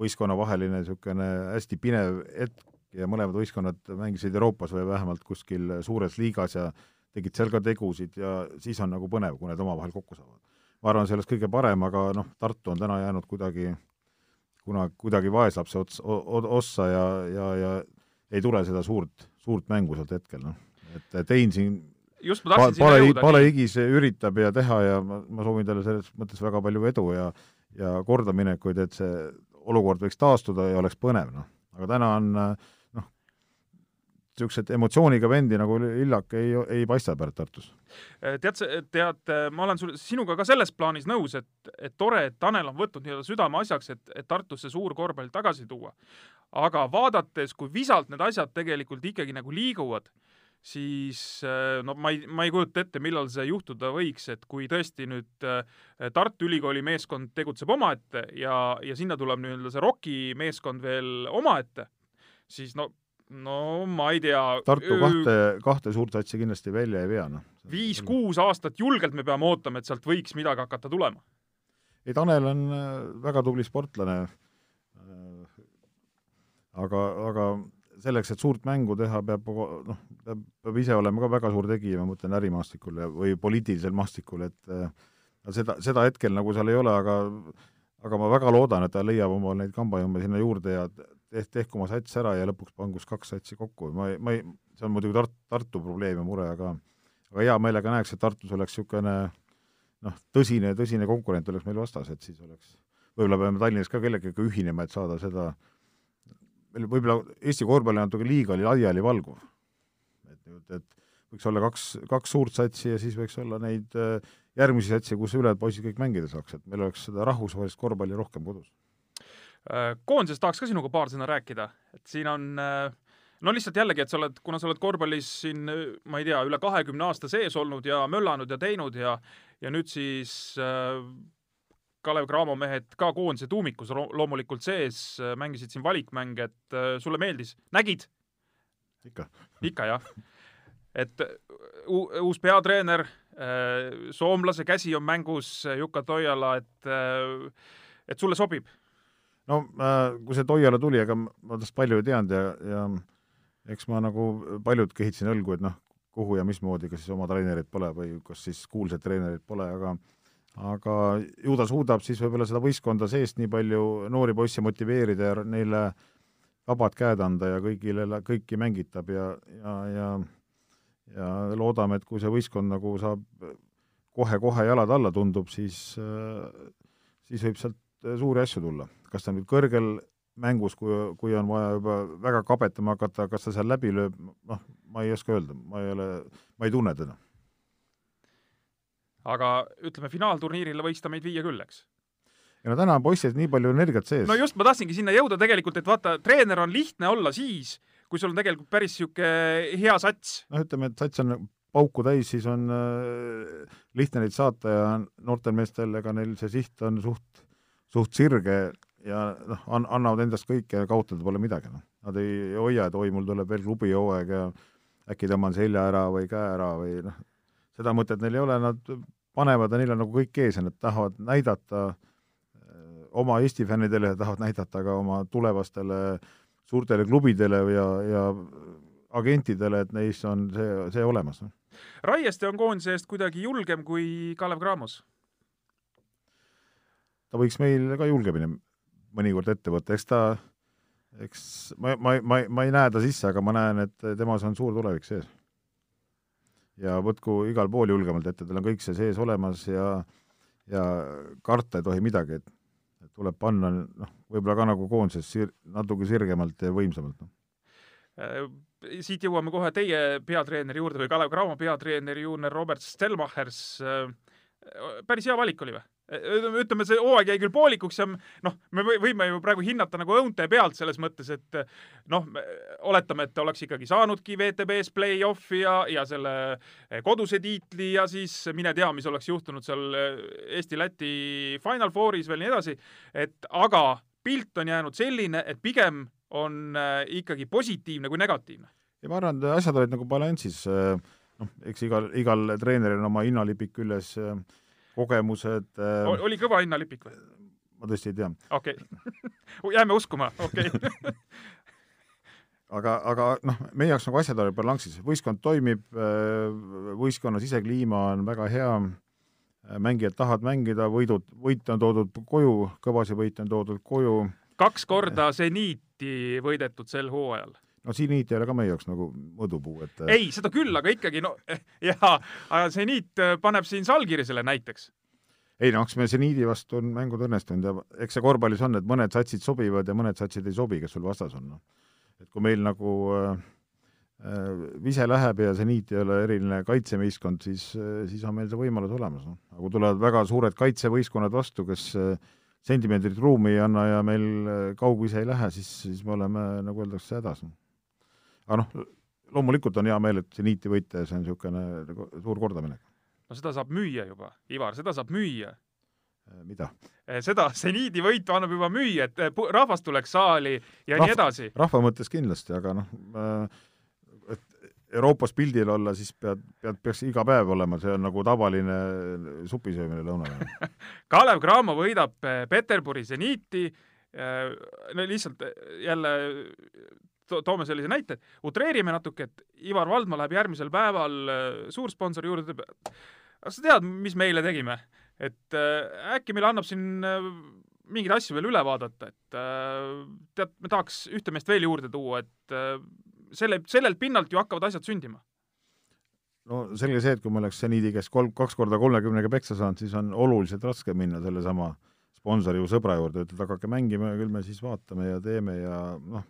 võistkonnavaheline niisugune hästi pinev hetk ja mõlemad võistkonnad mängisid Euroopas või vähemalt kuskil suures liigas ja tegid seal ka tegusid ja siis on nagu põnev, kui need omavahel kokku saavad. ma arvan, see oleks kõige parem, aga noh, Tartu on täna jäänud kuidagi, kuna kuidagi vaeslapse ots, ossa ja, ja, ja ei tule seda suurt, suurt mängu sealt hetkel, noh. et Tein siin just ma tahtsin pa, sinna jõuda. palehigis üritab ja teha ja ma, ma soovin talle selles mõttes väga palju edu ja ja kordaminekuid, et see olukord võiks taastuda ja oleks põnev, noh. aga täna on noh, niisuguseid emotsiooniga vendi nagu Illak ei, ei paista praegu Tartus. tead, tead, ma olen sul, sinuga ka selles plaanis nõus, et, et tore, et Tanel on võtnud nii-öelda südameasjaks, et, et Tartusse suur korvpall tagasi tuua. aga vaadates, kui visalt need asjad tegelikult ikkagi nagu liiguvad, siis äh, no ma ei, ma ei kujuta ette, millal see juhtuda võiks, et kui tõesti nüüd äh, Tartu Ülikooli meeskond tegutseb omaette ja, ja sinna tuleb nii-öelda see ROK-i meeskond veel omaette, siis no, no ma ei tea. Tartu kahte, kahte suurt satsi kindlasti välja ei vea, noh. viis-kuus aastat julgelt me peame ootama, et sealt võiks midagi hakata tulema. ei, Tanel on äh, väga tubli sportlane. aga, aga selleks, et suurt mängu teha, peab noh, peab, peab ise olema ka väga suur tegija, ma mõtlen ärimaastikul ja, või poliitilisel maastikul, et äh, seda, seda hetkel nagu seal ei ole, aga aga ma väga loodan, et ta leiab omal neid kambajõmme sinna juurde ja tehk, tehku oma sats ära ja lõpuks pangus kaks satsi kokku, ma ei, ma ei, see on muidugi Tart-, Tartu probleem ja mure, aga aga hea meelega näeks, et Tartus oleks niisugune noh, tõsine, tõsine konkurent oleks meil vastas, et siis oleks, võib-olla peame Tallinnas ka kellegagi ühinema, et saada seda, meil võib-olla Eesti korvpall natuke liiga laialivalguv. et, et võiks olla kaks, kaks suurt satsi ja siis võiks olla neid äh, järgmisi satse, kus ülejäänud poisid kõik mängida saaks, et meil oleks seda rahvusvahelist korvpalli rohkem kodus. Äh, koondisest tahaks ka sinuga paar sõna rääkida, et siin on äh, no lihtsalt jällegi, et sa oled, kuna sa oled korvpallis siin, ma ei tea, üle kahekümne aasta sees olnud ja möllanud ja teinud ja ja nüüd siis äh, Kalev Cramo mehed ka koondise tuumikus loomulikult sees, mängisid siin valikmänge, et sulle meeldis, nägid? ikka. ikka jah. et uus peatreener Äh, soomlase käsi on mängus, Jukka Toiala, et, äh, et sulle sobib? no äh, kui see Toiala tuli, ega ma tast palju ei teadnud ja, ja eks ma nagu paljud kehitasin õlgu, et noh, kuhu ja mismoodi, kas siis oma treenerit pole või kas siis kuulsat treenerit pole, aga aga ju ta suudab siis võib-olla seda võistkonda seest nii palju noori poisse motiveerida ja neile vabad käed anda ja kõigile, kõiki mängitab ja, ja, ja ja loodame, et kui see võistkond nagu saab kohe-kohe jalad alla tundub, siis, siis võib sealt suuri asju tulla. kas ta nüüd kõrgel mängus, kui, kui on vaja juba väga kabetama hakata, kas ta seal läbi lööb, noh, ma ei oska öelda, ma ei ole, ma ei tunne teda. Aga ütleme, finaalturniirile võiks ta meid viia küll, eks? ja no täna on poistel nii palju energiat sees. no just, ma tahtsingi sinna jõuda tegelikult, et vaata, treener on lihtne olla siis, kui sul on tegelikult päris niisugune hea sats. noh, ütleme, et sats on pauku täis, siis on äh, lihtne neid saata ja noortel meestel, ega neil see siht on suht, suht sirge ja noh, an-, annavad endast kõike ja kaotada pole midagi, noh. Nad ei hoia, et oi, mul tuleb veel klubihooaeg ja äkki tõmban selja ära või käe ära või noh, seda mõtet neil ei ole, nad panevad ja neil on nagu kõik ees ja nad tahavad näidata äh, oma Eesti fännidele ja tahavad näidata ka oma tulevastele suurtele klubidele ja, ja agentidele, et neis on see, see olemas. Raieste on koondise eest kuidagi julgem kui Kalev Cramos? ta võiks meil ka julgemini mõnikord ette võtta, eks ta, eks ma, ma, ma, ma ei näe ta sisse, aga ma näen, et temas on suur tulevik sees. Ja võtku igal pool julgemalt ette, tal on kõik see sees olemas ja ja karta ei tohi midagi, et tuleb panna noh, võib-olla ka nagu koondises sir-, natuke sirgemalt ja võimsamalt, noh. Äh, siit jõuame kohe teie peatreeneri juurde või Kalev Cramo peatreeneri juurde, Robert Stelmachers. Äh, päris hea valik oli või? Ütleme, see hooaeg jäi küll poolikuks ja noh, me võime ju praegu hinnata nagu õunte pealt selles mõttes, et noh, oletame, et ta oleks ikkagi saanudki WTB-s play-off'i ja, ja selle koduse tiitli ja siis mine tea, mis oleks juhtunud seal Eesti-Läti Final Fouris veel nii edasi, et aga pilt on jäänud selline, et pigem on äh, ikkagi positiivne kui negatiivne. ja ma arvan, et asjad olid nagu balansis, noh, eks igal, igal treeneril on oma hinnalipik küljes äh, kogemused äh.... oli kõva hinnalipik või? ma tõesti ei tea. okei okay. jääme uskuma, okei okay. aga, aga noh, meie jaoks nagu asjad olid balansis, võistkond toimib, äh, võistkonna sisekliima on väga hea, mängijad tahavad mängida, võidud, võite on toodud koju, kõvasi võite on toodud koju. kaks korda seniiti võidetud sel hooajal no seniit ei ole ka meie jaoks nagu mõõdupuu, et äh, ei, seda küll, aga ikkagi no jaa, aga seniit äh, paneb siin Salgirisele näiteks. ei no eks meil seniidi vastu on mängud õnnestunud ja eks see korvpallis on, et mõned satsid sobivad ja mõned satsid ei sobi, kes sul vastas on, noh. et kui meil nagu äh, äh, vise läheb ja seniit ei ole eriline kaitsemeeskond, siis siis on meil see võimalus olemas, noh. aga kui tulevad väga suured kaitsevõistkonnad vastu, kes äh, sentimeetrit ruumi ei anna ja meil kaugvise ei lähe, siis, siis me oleme, nagu öeldakse, hädas no aga noh, loomulikult on hea meel, et seniiti võita ja see on niisugune nagu suur kordaminek. no seda saab müüa juba, Ivar, seda saab müüa. Äh, mida? Äh, seda seniidi võitu annab juba müüa, et äh, rahvas tuleks saali ja rahva, nii edasi. rahva mõttes kindlasti, aga noh, et Euroopas pildil olla, siis pead, pead, peaks iga päev olema, see on nagu tavaline supisöömine lõunal Kalev Cramo võidab Peterburi seniiti, no lihtsalt jälle to toome sellise näite, utreerime natuke, et Ivar Valdma läheb järgmisel päeval äh, suursponsori juurde, ütleb, kas sa tead, mis me eile tegime? et äh, äkki meile annab siin äh, mingeid asju veel üle vaadata, et tead, me tahaks ühte meest veel juurde tuua, et selle, sellelt pinnalt ju hakkavad asjad sündima. no selge see, et kui me oleks seniidi käest kolm, kaks korda kolmekümnega peksa saanud, siis on oluliselt raskem minna sellesama sponsori või sõbra juurde, ütled, hakake mängima ja küll me siis vaatame ja teeme ja noh,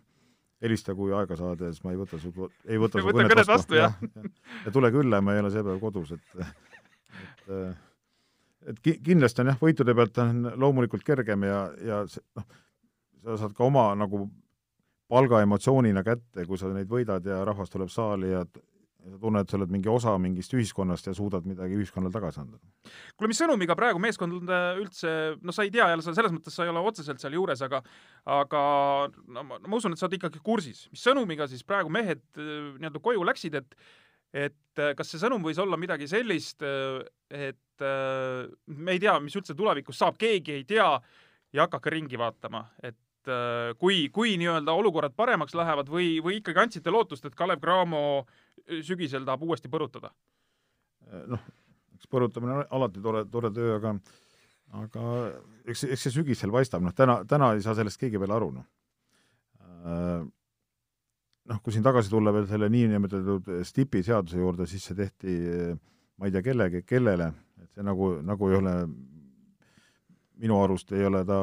helista, kui aega saad ja siis ma ei võta su, ei võta su kõnet vastu, vastu, jah ja, ja. tule külla, ma ei ole see päev kodus, et et et ki-, kindlasti on jah, võitude pealt on loomulikult kergem ja, ja noh, sa saad ka oma nagu palga emotsioonina kätte, kui sa neid võidad ja rahvas tuleb saali ja ja sa tunned, et sa oled mingi osa mingist ühiskonnast ja suudad midagi ühiskonnale tagasi anda. kuule, mis sõnumiga praegu meeskond üldse, noh, sa ei tea jälle, sa selles mõttes sa ei ole otseselt seal juures, aga aga no ma, ma usun, et sa oled ikkagi kursis, mis sõnumiga siis praegu mehed äh, nii-öelda koju läksid, et et äh, kas see sõnum võis olla midagi sellist, äh, et me ei tea, mis üldse tulevikus saab, keegi ei tea ja hakake ringi vaatama, et kui, kui nii-öelda olukorrad paremaks lähevad või, või ikkagi andsite lootust, et Kalev Cramo sügisel tahab uuesti põrutada? noh, eks põrutamine on alati tore, tore töö, aga aga eks, eks see sügisel paistab, noh täna, täna ei saa sellest keegi veel aru, noh. Noh, kui siin tagasi tulla veel selle niinimetatud STIP-i seaduse juurde, siis see tehti ma ei tea kellegi, kellele, et see nagu, nagu ei ole, minu arust ei ole ta,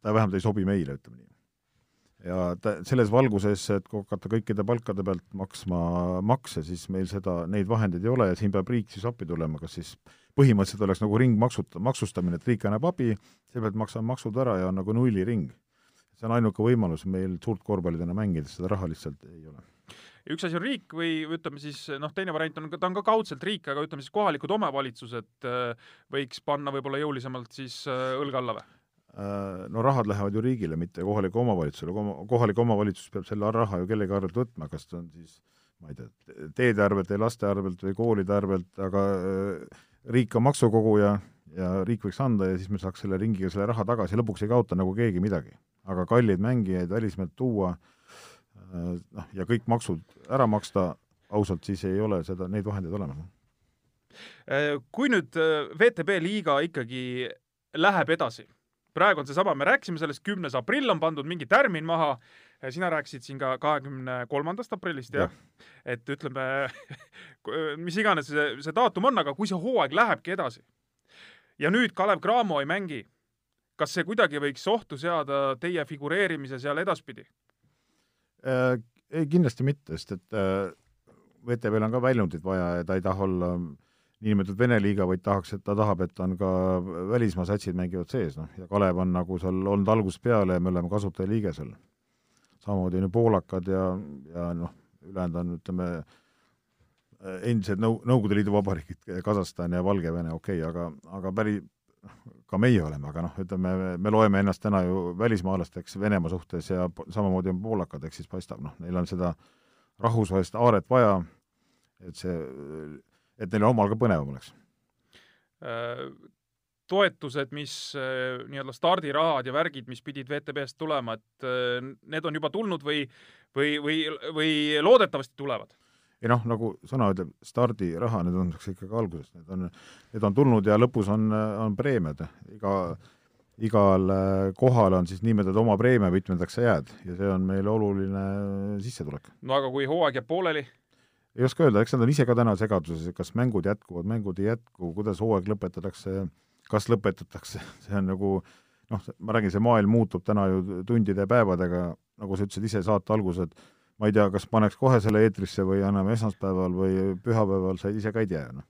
ta vähemalt ei sobi meile, ütleme nii ja ta, selles valguses, et kui hakata kõikide palkade pealt maksma makse, siis meil seda, neid vahendeid ei ole ja siin peab riik siis appi tulema, kas siis põhimõtteliselt oleks nagu ringmaksut-, maksustamine, et riik annab abi, seepealt maksame maksud ära ja on nagu nulliring. see on ainuke võimalus meil suurt korvpalli täna mängida, seda raha lihtsalt ei ole üks asi on riik või ütleme siis noh, teine variant on, ta on ka kaudselt riik, aga ütleme siis kohalikud omavalitsused äh, võiks panna võib-olla jõulisemalt siis äh, õlga alla või? Äh, no rahad lähevad ju riigile, mitte kohalikule omavalitsusele, kohalik omavalitsus peab selle raha ju kellegi arvelt võtma, kas ta on siis ma ei tea, teede arvelt või laste arvelt või koolide arvelt, aga äh, riik on maksukoguja ja riik võiks anda ja siis me saaks selle ringiga selle raha tagasi, lõpuks ei kaota nagu keegi midagi. aga kalleid mängijaid välismaalt tuua äh, noh, ja kõik maksud ära maksta, ausalt, siis ei ole seda, neid vahendeid olemas. Kui nüüd VTB liiga ikkagi läheb edasi praegu on seesama, me rääkisime sellest, kümnes aprill on pandud mingi tärmin maha, sina rääkisid siin ka kahekümne kolmandast aprillist, jah ja.? et ütleme, mis iganes see, see daatum on, aga kui see hooaeg lähebki edasi ja nüüd Kalev Cramo ei mängi, kas see kuidagi võiks ohtu seada teie figureerimise seal edaspidi äh,? ei, kindlasti mitte, sest et äh, VTV-l on ka väljundit vaja ja ta ei taha olla äh, niinimetatud Vene liiga, vaid tahaks, et ta tahab, et on ka välismaa satsid mängivad sees, noh, ja Kalev on nagu seal olnud algusest peale ja me oleme kasutajaliige seal. samamoodi on ju poolakad ja, ja noh, ülejäänud on, ütleme, endised Nõu-, Nõukogude Liidu vabariigid, Kasahstan ja Valgevene, okei okay,, aga, aga päri-, ka meie oleme, aga noh, ütleme, me loeme ennast täna ju välismaalasteks Venemaa suhtes ja samamoodi on poolakad, ehk siis paistab, noh, neil on seda rahvusvahelist aaret vaja, et see et neil omal ka põnevam oleks? Äh, toetused, mis äh, nii-öelda stardirahad ja värgid, mis pidid VTB-st tulema, et äh, need on juba tulnud või, või, või, või loodetavasti tulevad? ei noh, nagu sõna ütleb, stardiraha, need on ikkagi alguses, need on, need on tulnud ja lõpus on, on preemiad, iga igal kohal on siis niimetatud oma preemia, mitmendaks sa jääd ja see on meile oluline sissetulek. no aga kui hooaeg jääb pooleli? Ei oska öelda, eks nad on ise ka täna segaduses, kas mängud jätkuvad, mängud ei jätku, kuidas hooaeg lõpetatakse, kas lõpetatakse, see on nagu noh, ma räägin, see maailm muutub täna ju tundide ja päevadega, nagu sa ütlesid ise saate alguses, et ma ei tea, kas paneks kohe selle eetrisse või anname esmaspäeval või pühapäeval, sa ise ka ei tea, noh.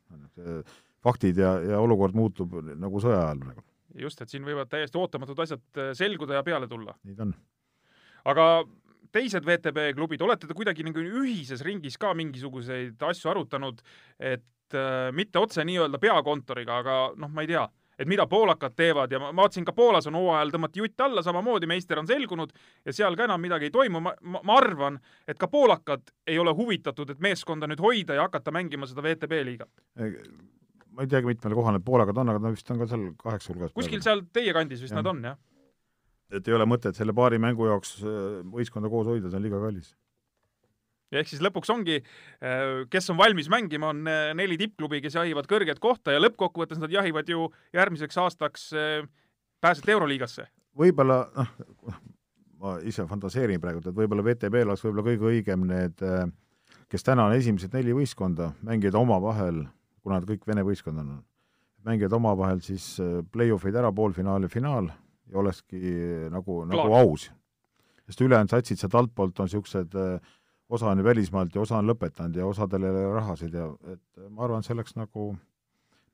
faktid ja, ja olukord muutub nagu sõja ajal praegu. just, et siin võivad täiesti ootamatud asjad selguda ja peale tulla. nii ta on. aga teised VTB klubid, olete te kuidagi nagu ühises ringis ka mingisuguseid asju arutanud, et äh, mitte otse nii-öelda peakontoriga, aga noh, ma ei tea, et mida poolakad teevad ja ma vaatasin ka Poolas on hooajal tõmmati jutt alla, samamoodi meister on selgunud ja seal ka enam midagi ei toimu, ma, ma, ma arvan, et ka poolakad ei ole huvitatud, et meeskonda nüüd hoida ja hakata mängima seda VTB liigat ma ei teagi, mitmel kohal need poolakad on, aga nad vist on ka seal kaheksa hulgas. kuskil seal teie kandis vist ja. nad on, jah et ei ole mõtet selle paari mängu jaoks äh, võistkonda koos hoida, see on liiga kallis. ja ehk siis lõpuks ongi, äh, kes on valmis mängima, on äh, neli tippklubi, kes jahivad kõrget kohta ja lõppkokkuvõttes nad jahivad ju järgmiseks aastaks pääset Euroliigasse. võib-olla, noh, ma ise fantaseerin praegu, et võib-olla VTB-l oleks võib-olla kõige õigem need, kes täna on esimesed neli võistkonda, mängida omavahel, kuna nad kõik Vene võistkond on, mängivad omavahel siis play-off'id ära, poolfinaal ja finaal ja olekski nagu, nagu aus. sest ülejäänud satsid sealt altpoolt on niisugused, äh, osa on ju välismaalt ja osa on lõpetanud ja osadel ei ole rahasid ja et ma arvan, see oleks nagu,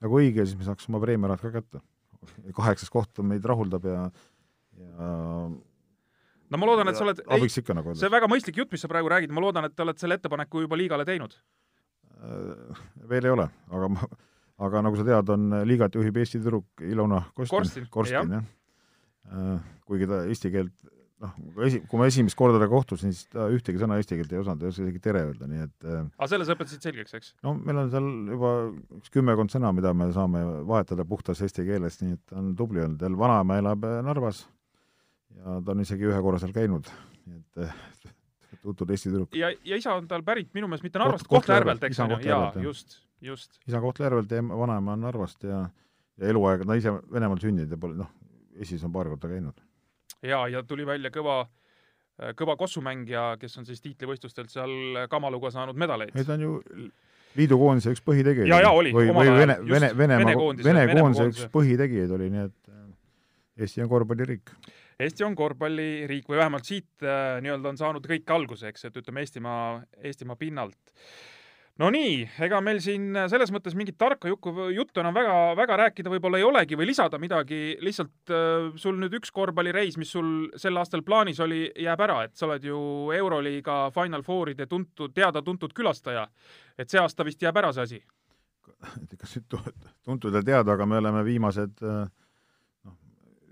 nagu õige, siis me saaks oma preemiarahad ka kätte. kaheksas koht meid rahuldab ja, ja no ma loodan, et sa oled, ei, nagu see väga mõistlik jutt, mis sa praegu räägid, ma loodan, et olete selle ettepaneku juba liigale teinud. Äh, veel ei ole, aga ma, aga nagu sa tead, on liigat juhib Eesti tüdruk Ilona Kostin, Korstin, Korstin, jah Äh, kuigi ta eesti keelt noh, esi, kui ma esimest korda temaga kohtusin, siis ta ühtegi sõna eesti keelt ei osanud, ei osanud isegi tere öelda, nii et äh, aga selles õpetasid selgeks, eks? no meil on seal juba üks kümmekond sõna, mida me saame vahetada puhtas eesti keeles, nii et ta on tubli olnud, tal vanaema elab äh, Narvas ja ta on isegi ühe korra seal käinud, nii et tuntud Eesti tüdruk. ja, ja isa on tal pärit minu meelest mitte Narvast Koht,, Kohtla-Järvelt, eks ju, jaa, just, just. isa Kohtla-Järvelt ja vanaema on Narvast ja ja eluaeg, ta ise Venemaal sündinud ja pole noh, Eestis on paar korda käinud. jaa, ja tuli välja kõva, kõva kossumängija, kes on siis tiitlivõistlustelt seal Kamaluga saanud medaleid. ei, ta on ju liidukoondise üks põhitegijaid. jaa, jaa, oli. või, või Vene, Vene, Venemaa, Vene koondise üks põhitegijaid oli, nii et äh, Eesti on korvpalliriik. Eesti on korvpalliriik või vähemalt siit äh, nii-öelda on saanud kõik alguse, eks, et ütleme Eestimaa, Eestimaa pinnalt no nii, ega meil siin selles mõttes mingit tarka jukku, juttu enam väga, väga rääkida võib-olla ei olegi või lisada midagi, lihtsalt äh, sul nüüd üks korvpallireis, mis sul sel aastal plaanis oli, jääb ära, et sa oled ju Euroliiga Final Fouride tuntud, teada-tuntud külastaja. et see aasta vist jääb ära see asi? kas nüüd tuntud ja teada, aga me oleme viimased äh, noh,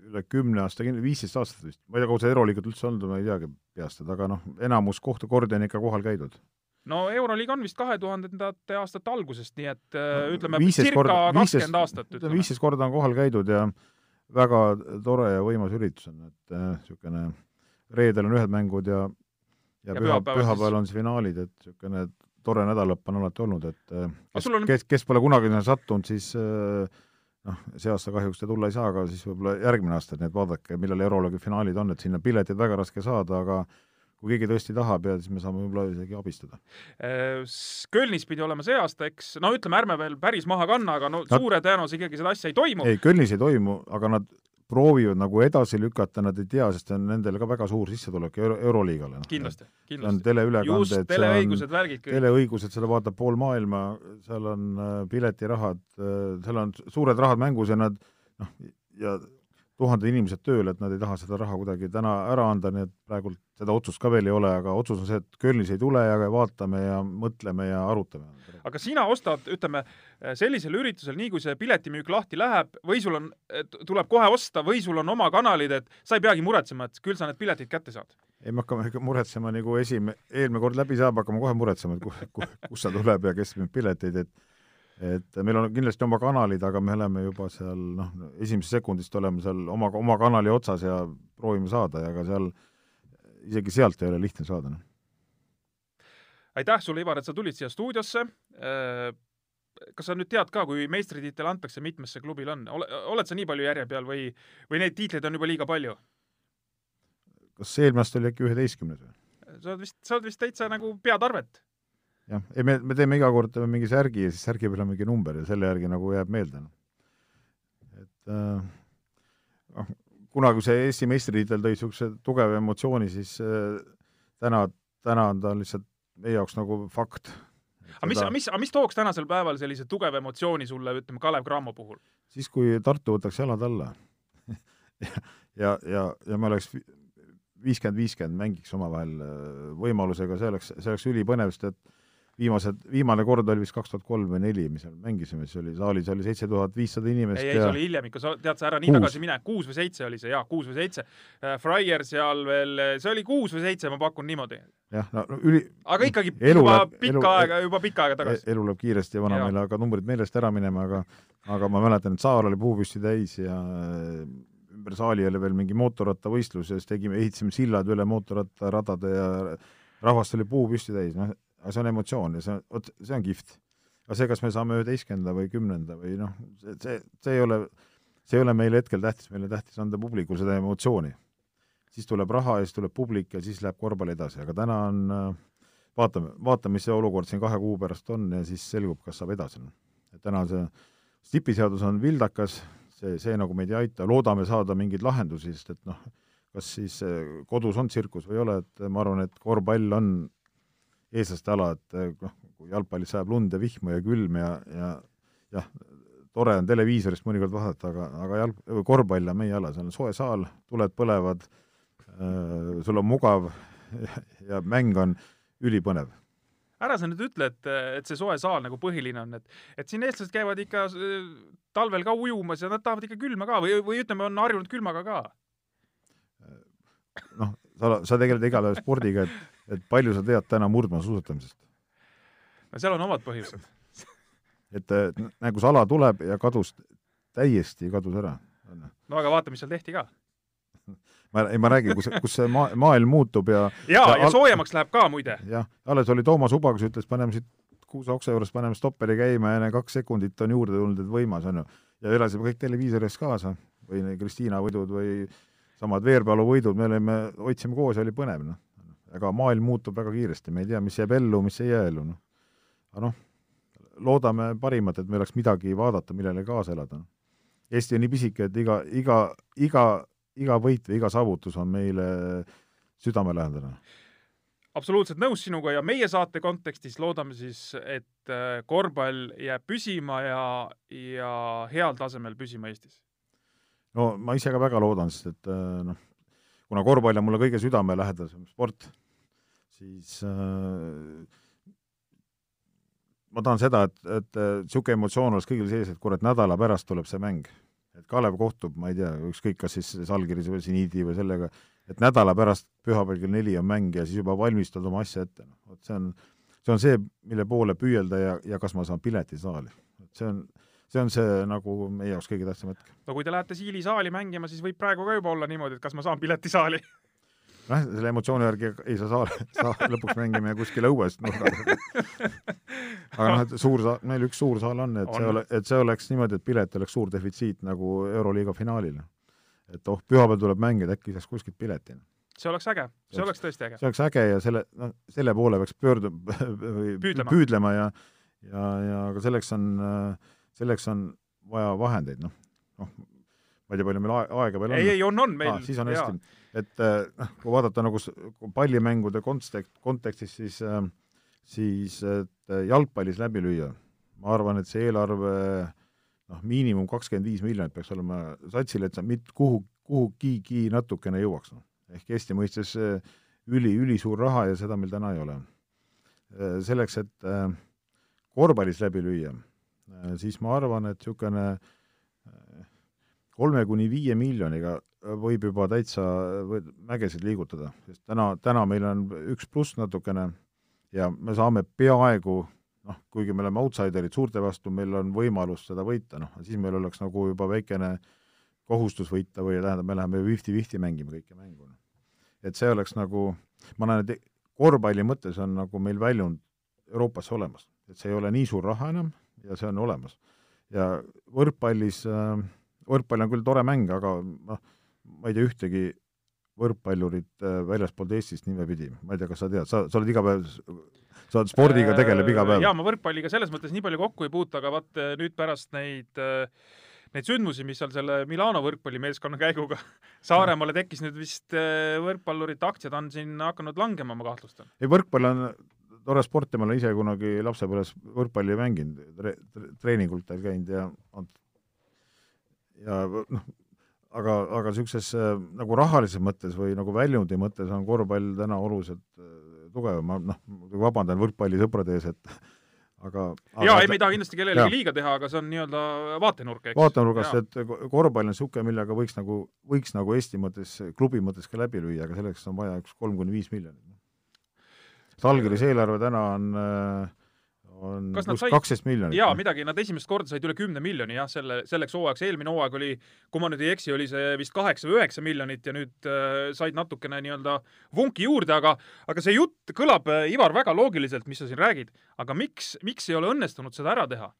üle kümne aasta, viisteist aastat vist, ma ei tea, kaua see Euroliigat üldse olnud, ma ei teagi peast, aga noh, enamus kohta, kordi on ikka kohal käidud no Euroliiga on vist kahe tuhandendate aastate algusest, nii et äh, no, ütleme circa kakskümmend aastat. ütleme viisteist korda on kohal käidud ja väga tore ja võimas üritus on, et niisugune äh, reedel on ühed mängud ja ja, ja püha, pühapäeval on siis finaalid, et niisugune tore nädalõpp on alati olnud, et äh, kes, on... kes, kes pole kunagi sattunud, siis äh, noh, see aasta kahjuks te tulla ei saa, aga siis võib-olla järgmine aasta, et vaadake, millal Euroliiga finaalid on, et sinna pileteid väga raske saada, aga kui keegi tõesti tahab ja siis me saame võib-olla isegi abistada. Äh, Kölnis pidi olema see aasta, eks, no ütleme, ärme veel päris maha kanna, aga no nad... suure tõenäosusega ikkagi seda asja ei toimu. ei, Kölnis ei toimu, aga nad proovivad nagu edasi lükata, nad ei tea, sest on nendele ka väga suur sissetulek Euro Euroliigale no.. kindlasti, kindlasti. on teleülekanded, teleõigused, värgid kõik. teleõigused, seda vaatab pool maailma, seal on äh, piletirahad, äh, seal on suured rahad mängus ja nad noh, ja tuhanded inimesed tööl, et nad ei taha seda raha kuidagi täna ära anda, nii et praegult seda otsust ka veel ei ole, aga otsus on see, et Kölnis ei tule ja vaatame ja mõtleme ja arutame. aga sina ostad, ütleme, sellisel üritusel, nii kui see piletimüük lahti läheb, või sul on, tuleb kohe osta või sul on oma kanalid, et sa ei peagi muretsema, et küll sa need piletid kätte saad? ei, me hakkame muretsema, nagu esimene, eelmine kord läbi saab, hakkame kohe muretsema, et kus, kus see tuleb ja kes müüb pileteid, et et meil on kindlasti oma kanalid, aga me oleme juba seal noh, esimesest sekundist oleme seal oma, oma kanali otsas ja proovime saada ja ka seal, isegi sealt ei ole lihtne saada. Noh. aitäh sulle, Ivar, et sa tulid siia stuudiosse. Äh, kas sa nüüd tead ka, kui meistritiitel antakse, mitmes see klubil on, ole, oled sa nii palju järje peal või, või neid tiitleid on juba liiga palju? kas eelmine aasta oli äkki üheteistkümnes või? sa oled vist, sa oled vist täitsa nagu peatarvet jah, ei me, me teeme iga kord mingi särgi ja siis särgi peal on mingi number ja selle järgi nagu jääb meelde. et äh, noh äh,, kunagi see Eesti meistritiitel tõi niisuguse tugeva emotsiooni, siis äh, täna, täna on ta lihtsalt meie jaoks nagu fakt. aga mis, mis, mis tooks tänasel päeval sellise tugeva emotsiooni sulle, ütleme, Kalev Cramo puhul? siis, kui Tartu võtaks jalad alla ja, ja, ja, me oleks viiskümmend, viiskümmend mängiks omavahel äh, võimalusega, see oleks, see oleks ülipõnev, sest et viimased, viimane kord oli vist kaks tuhat kolm või neli, mis seal mängisime, siis oli saalis oli seitse tuhat viissada inimest ei, ei, see oli hiljem ikka, sa tead sa ära nii tagasi mine, kuus või seitse oli see, jaa, kuus või seitse. Äh, Fryer seal veel, see oli kuus või seitse, ma pakun niimoodi. jah, no üli aga ikkagi juba läheb, pikka elu, aega, juba pikka aega tagasi. elu läheb kiiresti ja vana meil hakanud numbrid meelest ära minema, aga aga ma mäletan, et saal oli puupüsti täis ja ümber saali oli veel mingi mootorrattavõistlus ja siis tegime, ehitasime sillad üle mootorrattaradade ja rahvast oli puu püsti täis, noh, aga see on emotsioon ja see, vot see on kihvt. aga see, kas me saame üheteistkümnenda või kümnenda või noh, see, see, see ei ole, see ei ole meile hetkel tähtis, meile tähtis anda publikule seda emotsiooni. siis tuleb raha ja siis tuleb publik ja siis läheb korvpall edasi, aga täna on vaatame, vaatame, mis see olukord siin kahe kuu pärast on ja siis selgub, kas saab edasi. täna see stipiseadus on vildakas, see, see nagu meid ei aita, loodame saada mingeid lahendusi, sest et noh, kas siis eh, kodus on tsirkus või ei ole, et ma arvan, et korvpall on eestlaste ala, et eh, noh, kui jalgpallis sajab lund ja vihma ja külm ja, ja jah, tore on televiisorist mõnikord vaadata, aga, aga jalg, korvpall on meie ala, seal on soe saal, tuled põlevad äh,, sul on mugav ja mäng on ülipõnev ära sa nüüd ütle, et, et see soe saal nagu põhiline on, et, et siin eestlased käivad ikka talvel ka ujumas ja nad tahavad ikka külma ka või, või ütleme, on harjunud külmaga ka. noh, sa, sa tegeled igal ajal spordiga, et, et palju sa tead täna murdmaasuusatamisest? no seal on omad põhjused et nagu see ala tuleb ja kadus, täiesti kadus ära. no aga vaata, mis seal tehti ka ma, ei ma räägin, kus, kus see maa, maailm muutub ja jaa, ja, soojemaks läheb ka muide. jah, alles oli Toomas Uba, kes ütles, paneme siit kuuseoksa juures, paneme stopperi käima ja enne kaks sekundit on juurde tulnud, et võimas, on ju. ja elasime kõik televiisoris kaasa või Kristiina võidud või samad Veerpalu võidud, me olime, hoidsime koos ja oli põnev, noh. Aga maailm muutub väga kiiresti, me ei tea, mis jääb ellu, mis ei jää ellu, noh. aga noh, loodame parimat, et meil oleks midagi vaadata, millele kaasa elada. Eesti on nii pisike, et iga, iga, iga iga võit või iga saavutus on meile südamelähedane. absoluutselt nõus sinuga ja meie saate kontekstis loodame siis, et äh, korvpall jääb püsima ja, ja heal tasemel püsima Eestis. no ma ise ka väga loodan, sest et äh, noh, kuna korvpall on mulle kõige südamelähedasem sport, siis äh, ma tahan seda, et, et niisugune emotsioon oleks kõigil sees, et kurat, nädala pärast tuleb see mäng et Kalev kohtub, ma ei tea, ükskõik, kas siis Salgiris või Zeniidi või sellega, et nädala pärast pühapäeval kell neli on mäng ja siis juba valmistad oma asja ette, noh, vot see on, see on see, mille poole püüelda ja, ja kas ma saan pileti saali. et see on, see on see nagu meie jaoks kõige tähtsam hetk. no kui te lähete Siili saali mängima, siis võib praegu ka juba olla niimoodi, et kas ma saan pileti saali noh, selle emotsiooni järgi ei saa saali, saa lõpuks mängime kuskil õues nurga taga. aga noh, et suur saal, meil üks suur saal on, et on. see ole, et see oleks niimoodi, et pilet oleks suur defitsiit nagu Euroliiga finaalil. et oh, pühapäeval tuleb mäng, et äkki saaks kuskilt pileti. see oleks äge, see oleks tõesti äge. see oleks äge ja selle, noh, selle poole peaks pöördu- või püüdlema, püüdlema ja ja, ja aga selleks on, selleks on vaja vahendeid, noh, noh, ma ei tea, palju meil aega veel on. ei, ei, on, on meil ah,. siis on hästi et eh, noh, kui vaadata nagu pallimängude kontekst, kontekstis, siis äh, siis et jalgpallis läbi lüüa, ma arvan, et see eelarve noh, miinimum kakskümmend viis miljonit peaks olema satsil, et sa mitte kuhu, kuhugigi natukene jõuaks, noh. ehk Eesti mõistes üli, ülisuur raha ja seda meil täna ei ole. selleks, et korvpallis läbi lüüa, siis ma arvan, et niisugune kolme kuni viie miljoniga võib juba täitsa mägesid liigutada, sest täna, täna meil on üks pluss natukene ja me saame peaaegu noh, kuigi me oleme outsiderid suurte vastu, meil on võimalus seda võita, noh, siis meil oleks nagu juba väikene kohustus võita või tähendab, me läheme fifty-fifty mängima kõike mängu. et see oleks nagu, ma näen, et korvpalli mõttes on nagu meil väljund Euroopasse olemas, et see ei ole nii suur raha enam ja see on olemas. ja võrkpallis äh, võrkpall on küll tore mäng, aga noh, ma ei tea ühtegi võrkpallurit äh, väljaspoolt Eestist nimepidi, ma ei tea, kas sa tead, sa, sa oled iga päev, sa oled spordiga tegeleb iga päev? jaa, ma võrkpalliga selles mõttes nii palju kokku ei puutu, aga vaat äh, nüüd pärast neid neid sündmusi, mis seal selle Milano võrkpallimeeskonna käiguga Saaremaale tekkis, nüüd vist võrkpallurite aktsiad on siin hakanud langema, ma kahtlustan. ei, võrkpall on tore sport ja ma olen ise kunagi lapsepõlves võrkpalli mänginud tre,, treeningultel käinud ja ja noh, aga, aga niisuguses äh, nagu rahalises mõttes või nagu väljundi mõttes on korvpall täna oluliselt äh, tugevam, ma noh, vabandan võrkpallisõprade ees, et aga jaa, ei, me ei taha kindlasti kellelegi liiga teha, aga see on nii-öelda vaatenurk, eks. vaatenurgast, et korvpall on niisugune, millega võiks nagu, võiks nagu Eesti mõttes, klubi mõttes ka läbi lüüa, aga selleks on vaja üks kolm kuni viis miljonit. Salgiris eelarve täna on, äh, on pluss kaksteist miljonit. jaa, midagi, nad esimest korda said üle kümne miljoni jah, selle, selleks hooajaks, eelmine hooaeg oli, kui ma nüüd ei eksi, oli see vist kaheksa või üheksa miljonit ja nüüd äh, said natukene nii-öelda vunki juurde, aga aga see jutt kõlab, Ivar, väga loogiliselt, mis sa siin räägid, aga miks, miks ei ole õnnestunud seda ära teha?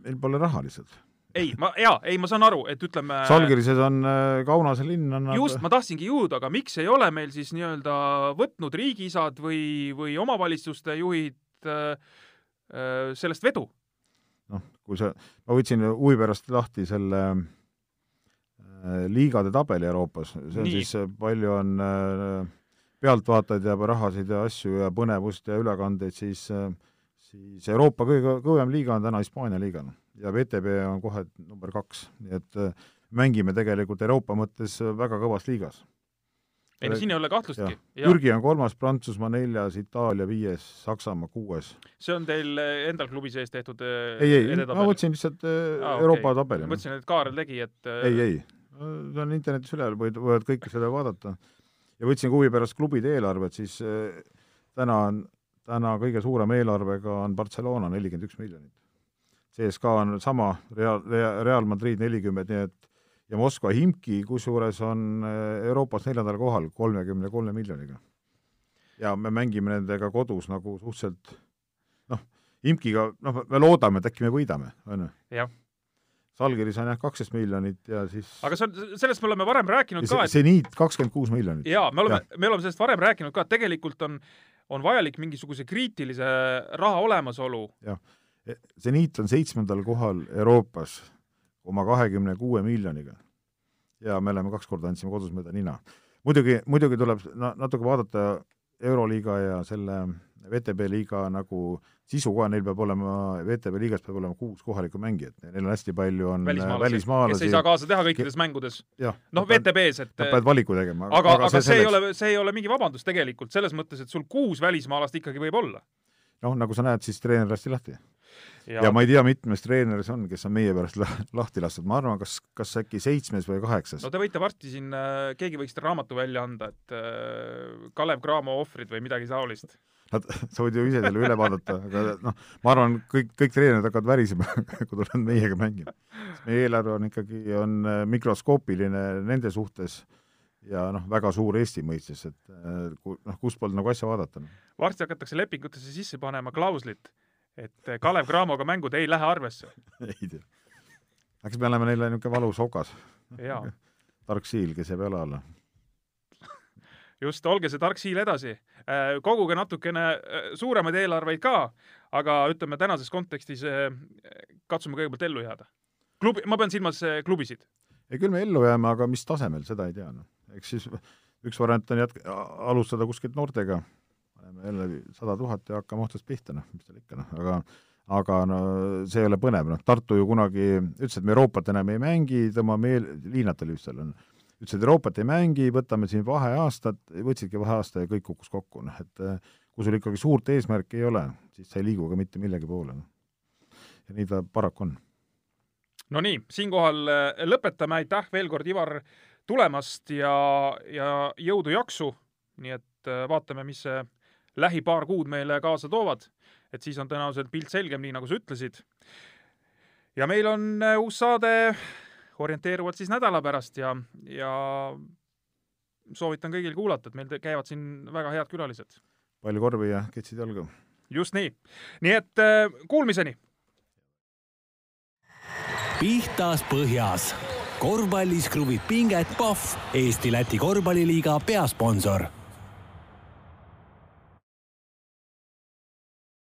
meil pole raha lihtsalt. ei, ma, jaa, ei, ma saan aru, et ütleme Salgirised on äh, Kaunase linn annab just, ma tahtsingi jõuda, aga miks ei ole meil siis nii-öelda võtnud riigiisad või, või omavalitsuste juhid äh, äh, sellest vedu? noh, kui sa, ma võtsin huvi pärast lahti selle äh, liigade tabeli Euroopas, see on Nii. Siis palju on äh, pealtvaatajaid ja rahasid ja asju ja põnevust ja ülekandeid, siis äh, siis Euroopa kõige kõvem liiga on täna Hispaania liiga ja VTB on kohe number kaks, nii et äh, mängime tegelikult Euroopa mõttes väga kõvas liigas. ei no siin ei ole kahtlustki. Türgi on kolmas, Prantsusmaa neljas, Itaalia viies, Saksamaa kuues. see on teil eh, endal klubi sees tehtud eh, ei, ei, ma võtsin lihtsalt äh, Aa, Euroopa okei. tabeli. ma mõtlesin, et Kaarel tegi, et ei, ei, see on internetis üleval, võid, võivad kõike seda vaadata. ja võtsin huvi pärast klubide eelarvet, siis äh, täna on, täna kõige suurema eelarvega on Barcelona nelikümmend üks miljonit. CSKA on sama, Real, Real Madrid nelikümmend, nii et ja Moskva Himki kusjuures on äh, Euroopas neljandal kohal kolmekümne kolme miljoniga. ja me mängime nendega kodus nagu suhteliselt noh, Imkiga, noh, me loodame, et äkki me võidame, on ju. jah. Salgiris on jah kaksteist miljonit ja siis aga see on, sellest me oleme varem rääkinud ka, et seniit kakskümmend kuus miljonit. jaa, me oleme, me oleme sellest varem rääkinud ka, et tegelikult on, on vajalik mingisuguse kriitilise raha olemasolu. Seniit on seitsmendal kohal Euroopas oma kahekümne kuue miljoniga. ja me oleme kaks korda andsime kodus mööda nina. muidugi, muidugi tuleb na-, natuke vaadata Euroliiga ja selle VTB liiga nagu sisu ka, neil peab olema, VTB liigas peab olema kuus kohalikku mängijat, neil on hästi palju on välismaalasi, välismaalasi kes ei saa kaasa teha kõikides mängudes. jah, noh, VTB-s, et peavad valiku tegema. aga, aga see, see ei selleks- ole, see ei ole mingi vabandus tegelikult selles mõttes, et sul kuus välismaalast ikkagi võib olla. noh, nagu sa näed, siis treener lasti lahti ja, ja ma ei tea, mitmes treener see on, kes on meie pärast la- lahti lastud, ma arvan, kas, kas äkki seitsmes või kaheksas no te võite varsti siin, keegi võiks raamatu välja anda, et äh, Kalev Cramo ohvrid või midagi taolist. Nad, sa võid ju ise selle üle vaadata, aga noh, ma arvan, kõik, kõik treenerid hakkavad värisema, kui tulevad meiega mängima. meie eelarve on ikkagi, on äh, mikroskoopiline nende suhtes ja noh, väga suur Eesti mõistes, et äh, noh, kustpoolt nagu asja vaadata no.. varsti hakatakse lepingutesse sisse panema klauslit, et Kalev Cramoga mängud ei lähe arvesse. ei tea. eks me oleme neile niisugune valus okas, jaa, tark siil, kes jääb jala alla. just, olge see tark siil edasi. koguge natukene äh, suuremaid eelarveid ka, aga ütleme tänases kontekstis katsume kõigepealt ellu jääda. klubi, ma pean silmas klubisid. ja küll me ellu jääme, aga mis tasemel, seda ei tea, noh. eks siis üks variant on jätk-, alustada kuskilt noortega, paneme jälle sada tuhat ja hakkame otsast pihta, noh, mis tal ikka, noh, aga aga no see ei ole põnev, noh, Tartu ju kunagi ütles, et me Euroopat enam ei mängi, tõmbame eel-, Liinat oli vist seal, on, ütles, et Euroopat ei mängi, võtame siin vaheaastad, võtsidki vaheaasta ja kõik kukkus kokku, noh, et eh, kui sul ikkagi suurt eesmärki ei ole, siis sa ei liigu ka mitte millegi poole, noh. ja nii ta paraku on no nii, siinkohal äh, lõpetame, aitäh veel kord, Ivar, tulemast ja, ja jõudu-jaksu. nii et äh, vaatame, mis see lähi paar kuud meile kaasa toovad. et siis on tõenäoliselt pilt selgem, nii nagu sa ütlesid. ja meil on äh, uus saade orienteeruvalt siis nädala pärast ja, ja soovitan kõigil kuulata, et meil te- käivad siin väga head külalised. palju korvi ja ketsid jalga. just nii. nii et äh, kuulmiseni pihtas põhjas. korvpallis kruvib pinget Pahv, Eesti-Läti korvpalliliiga peasponsor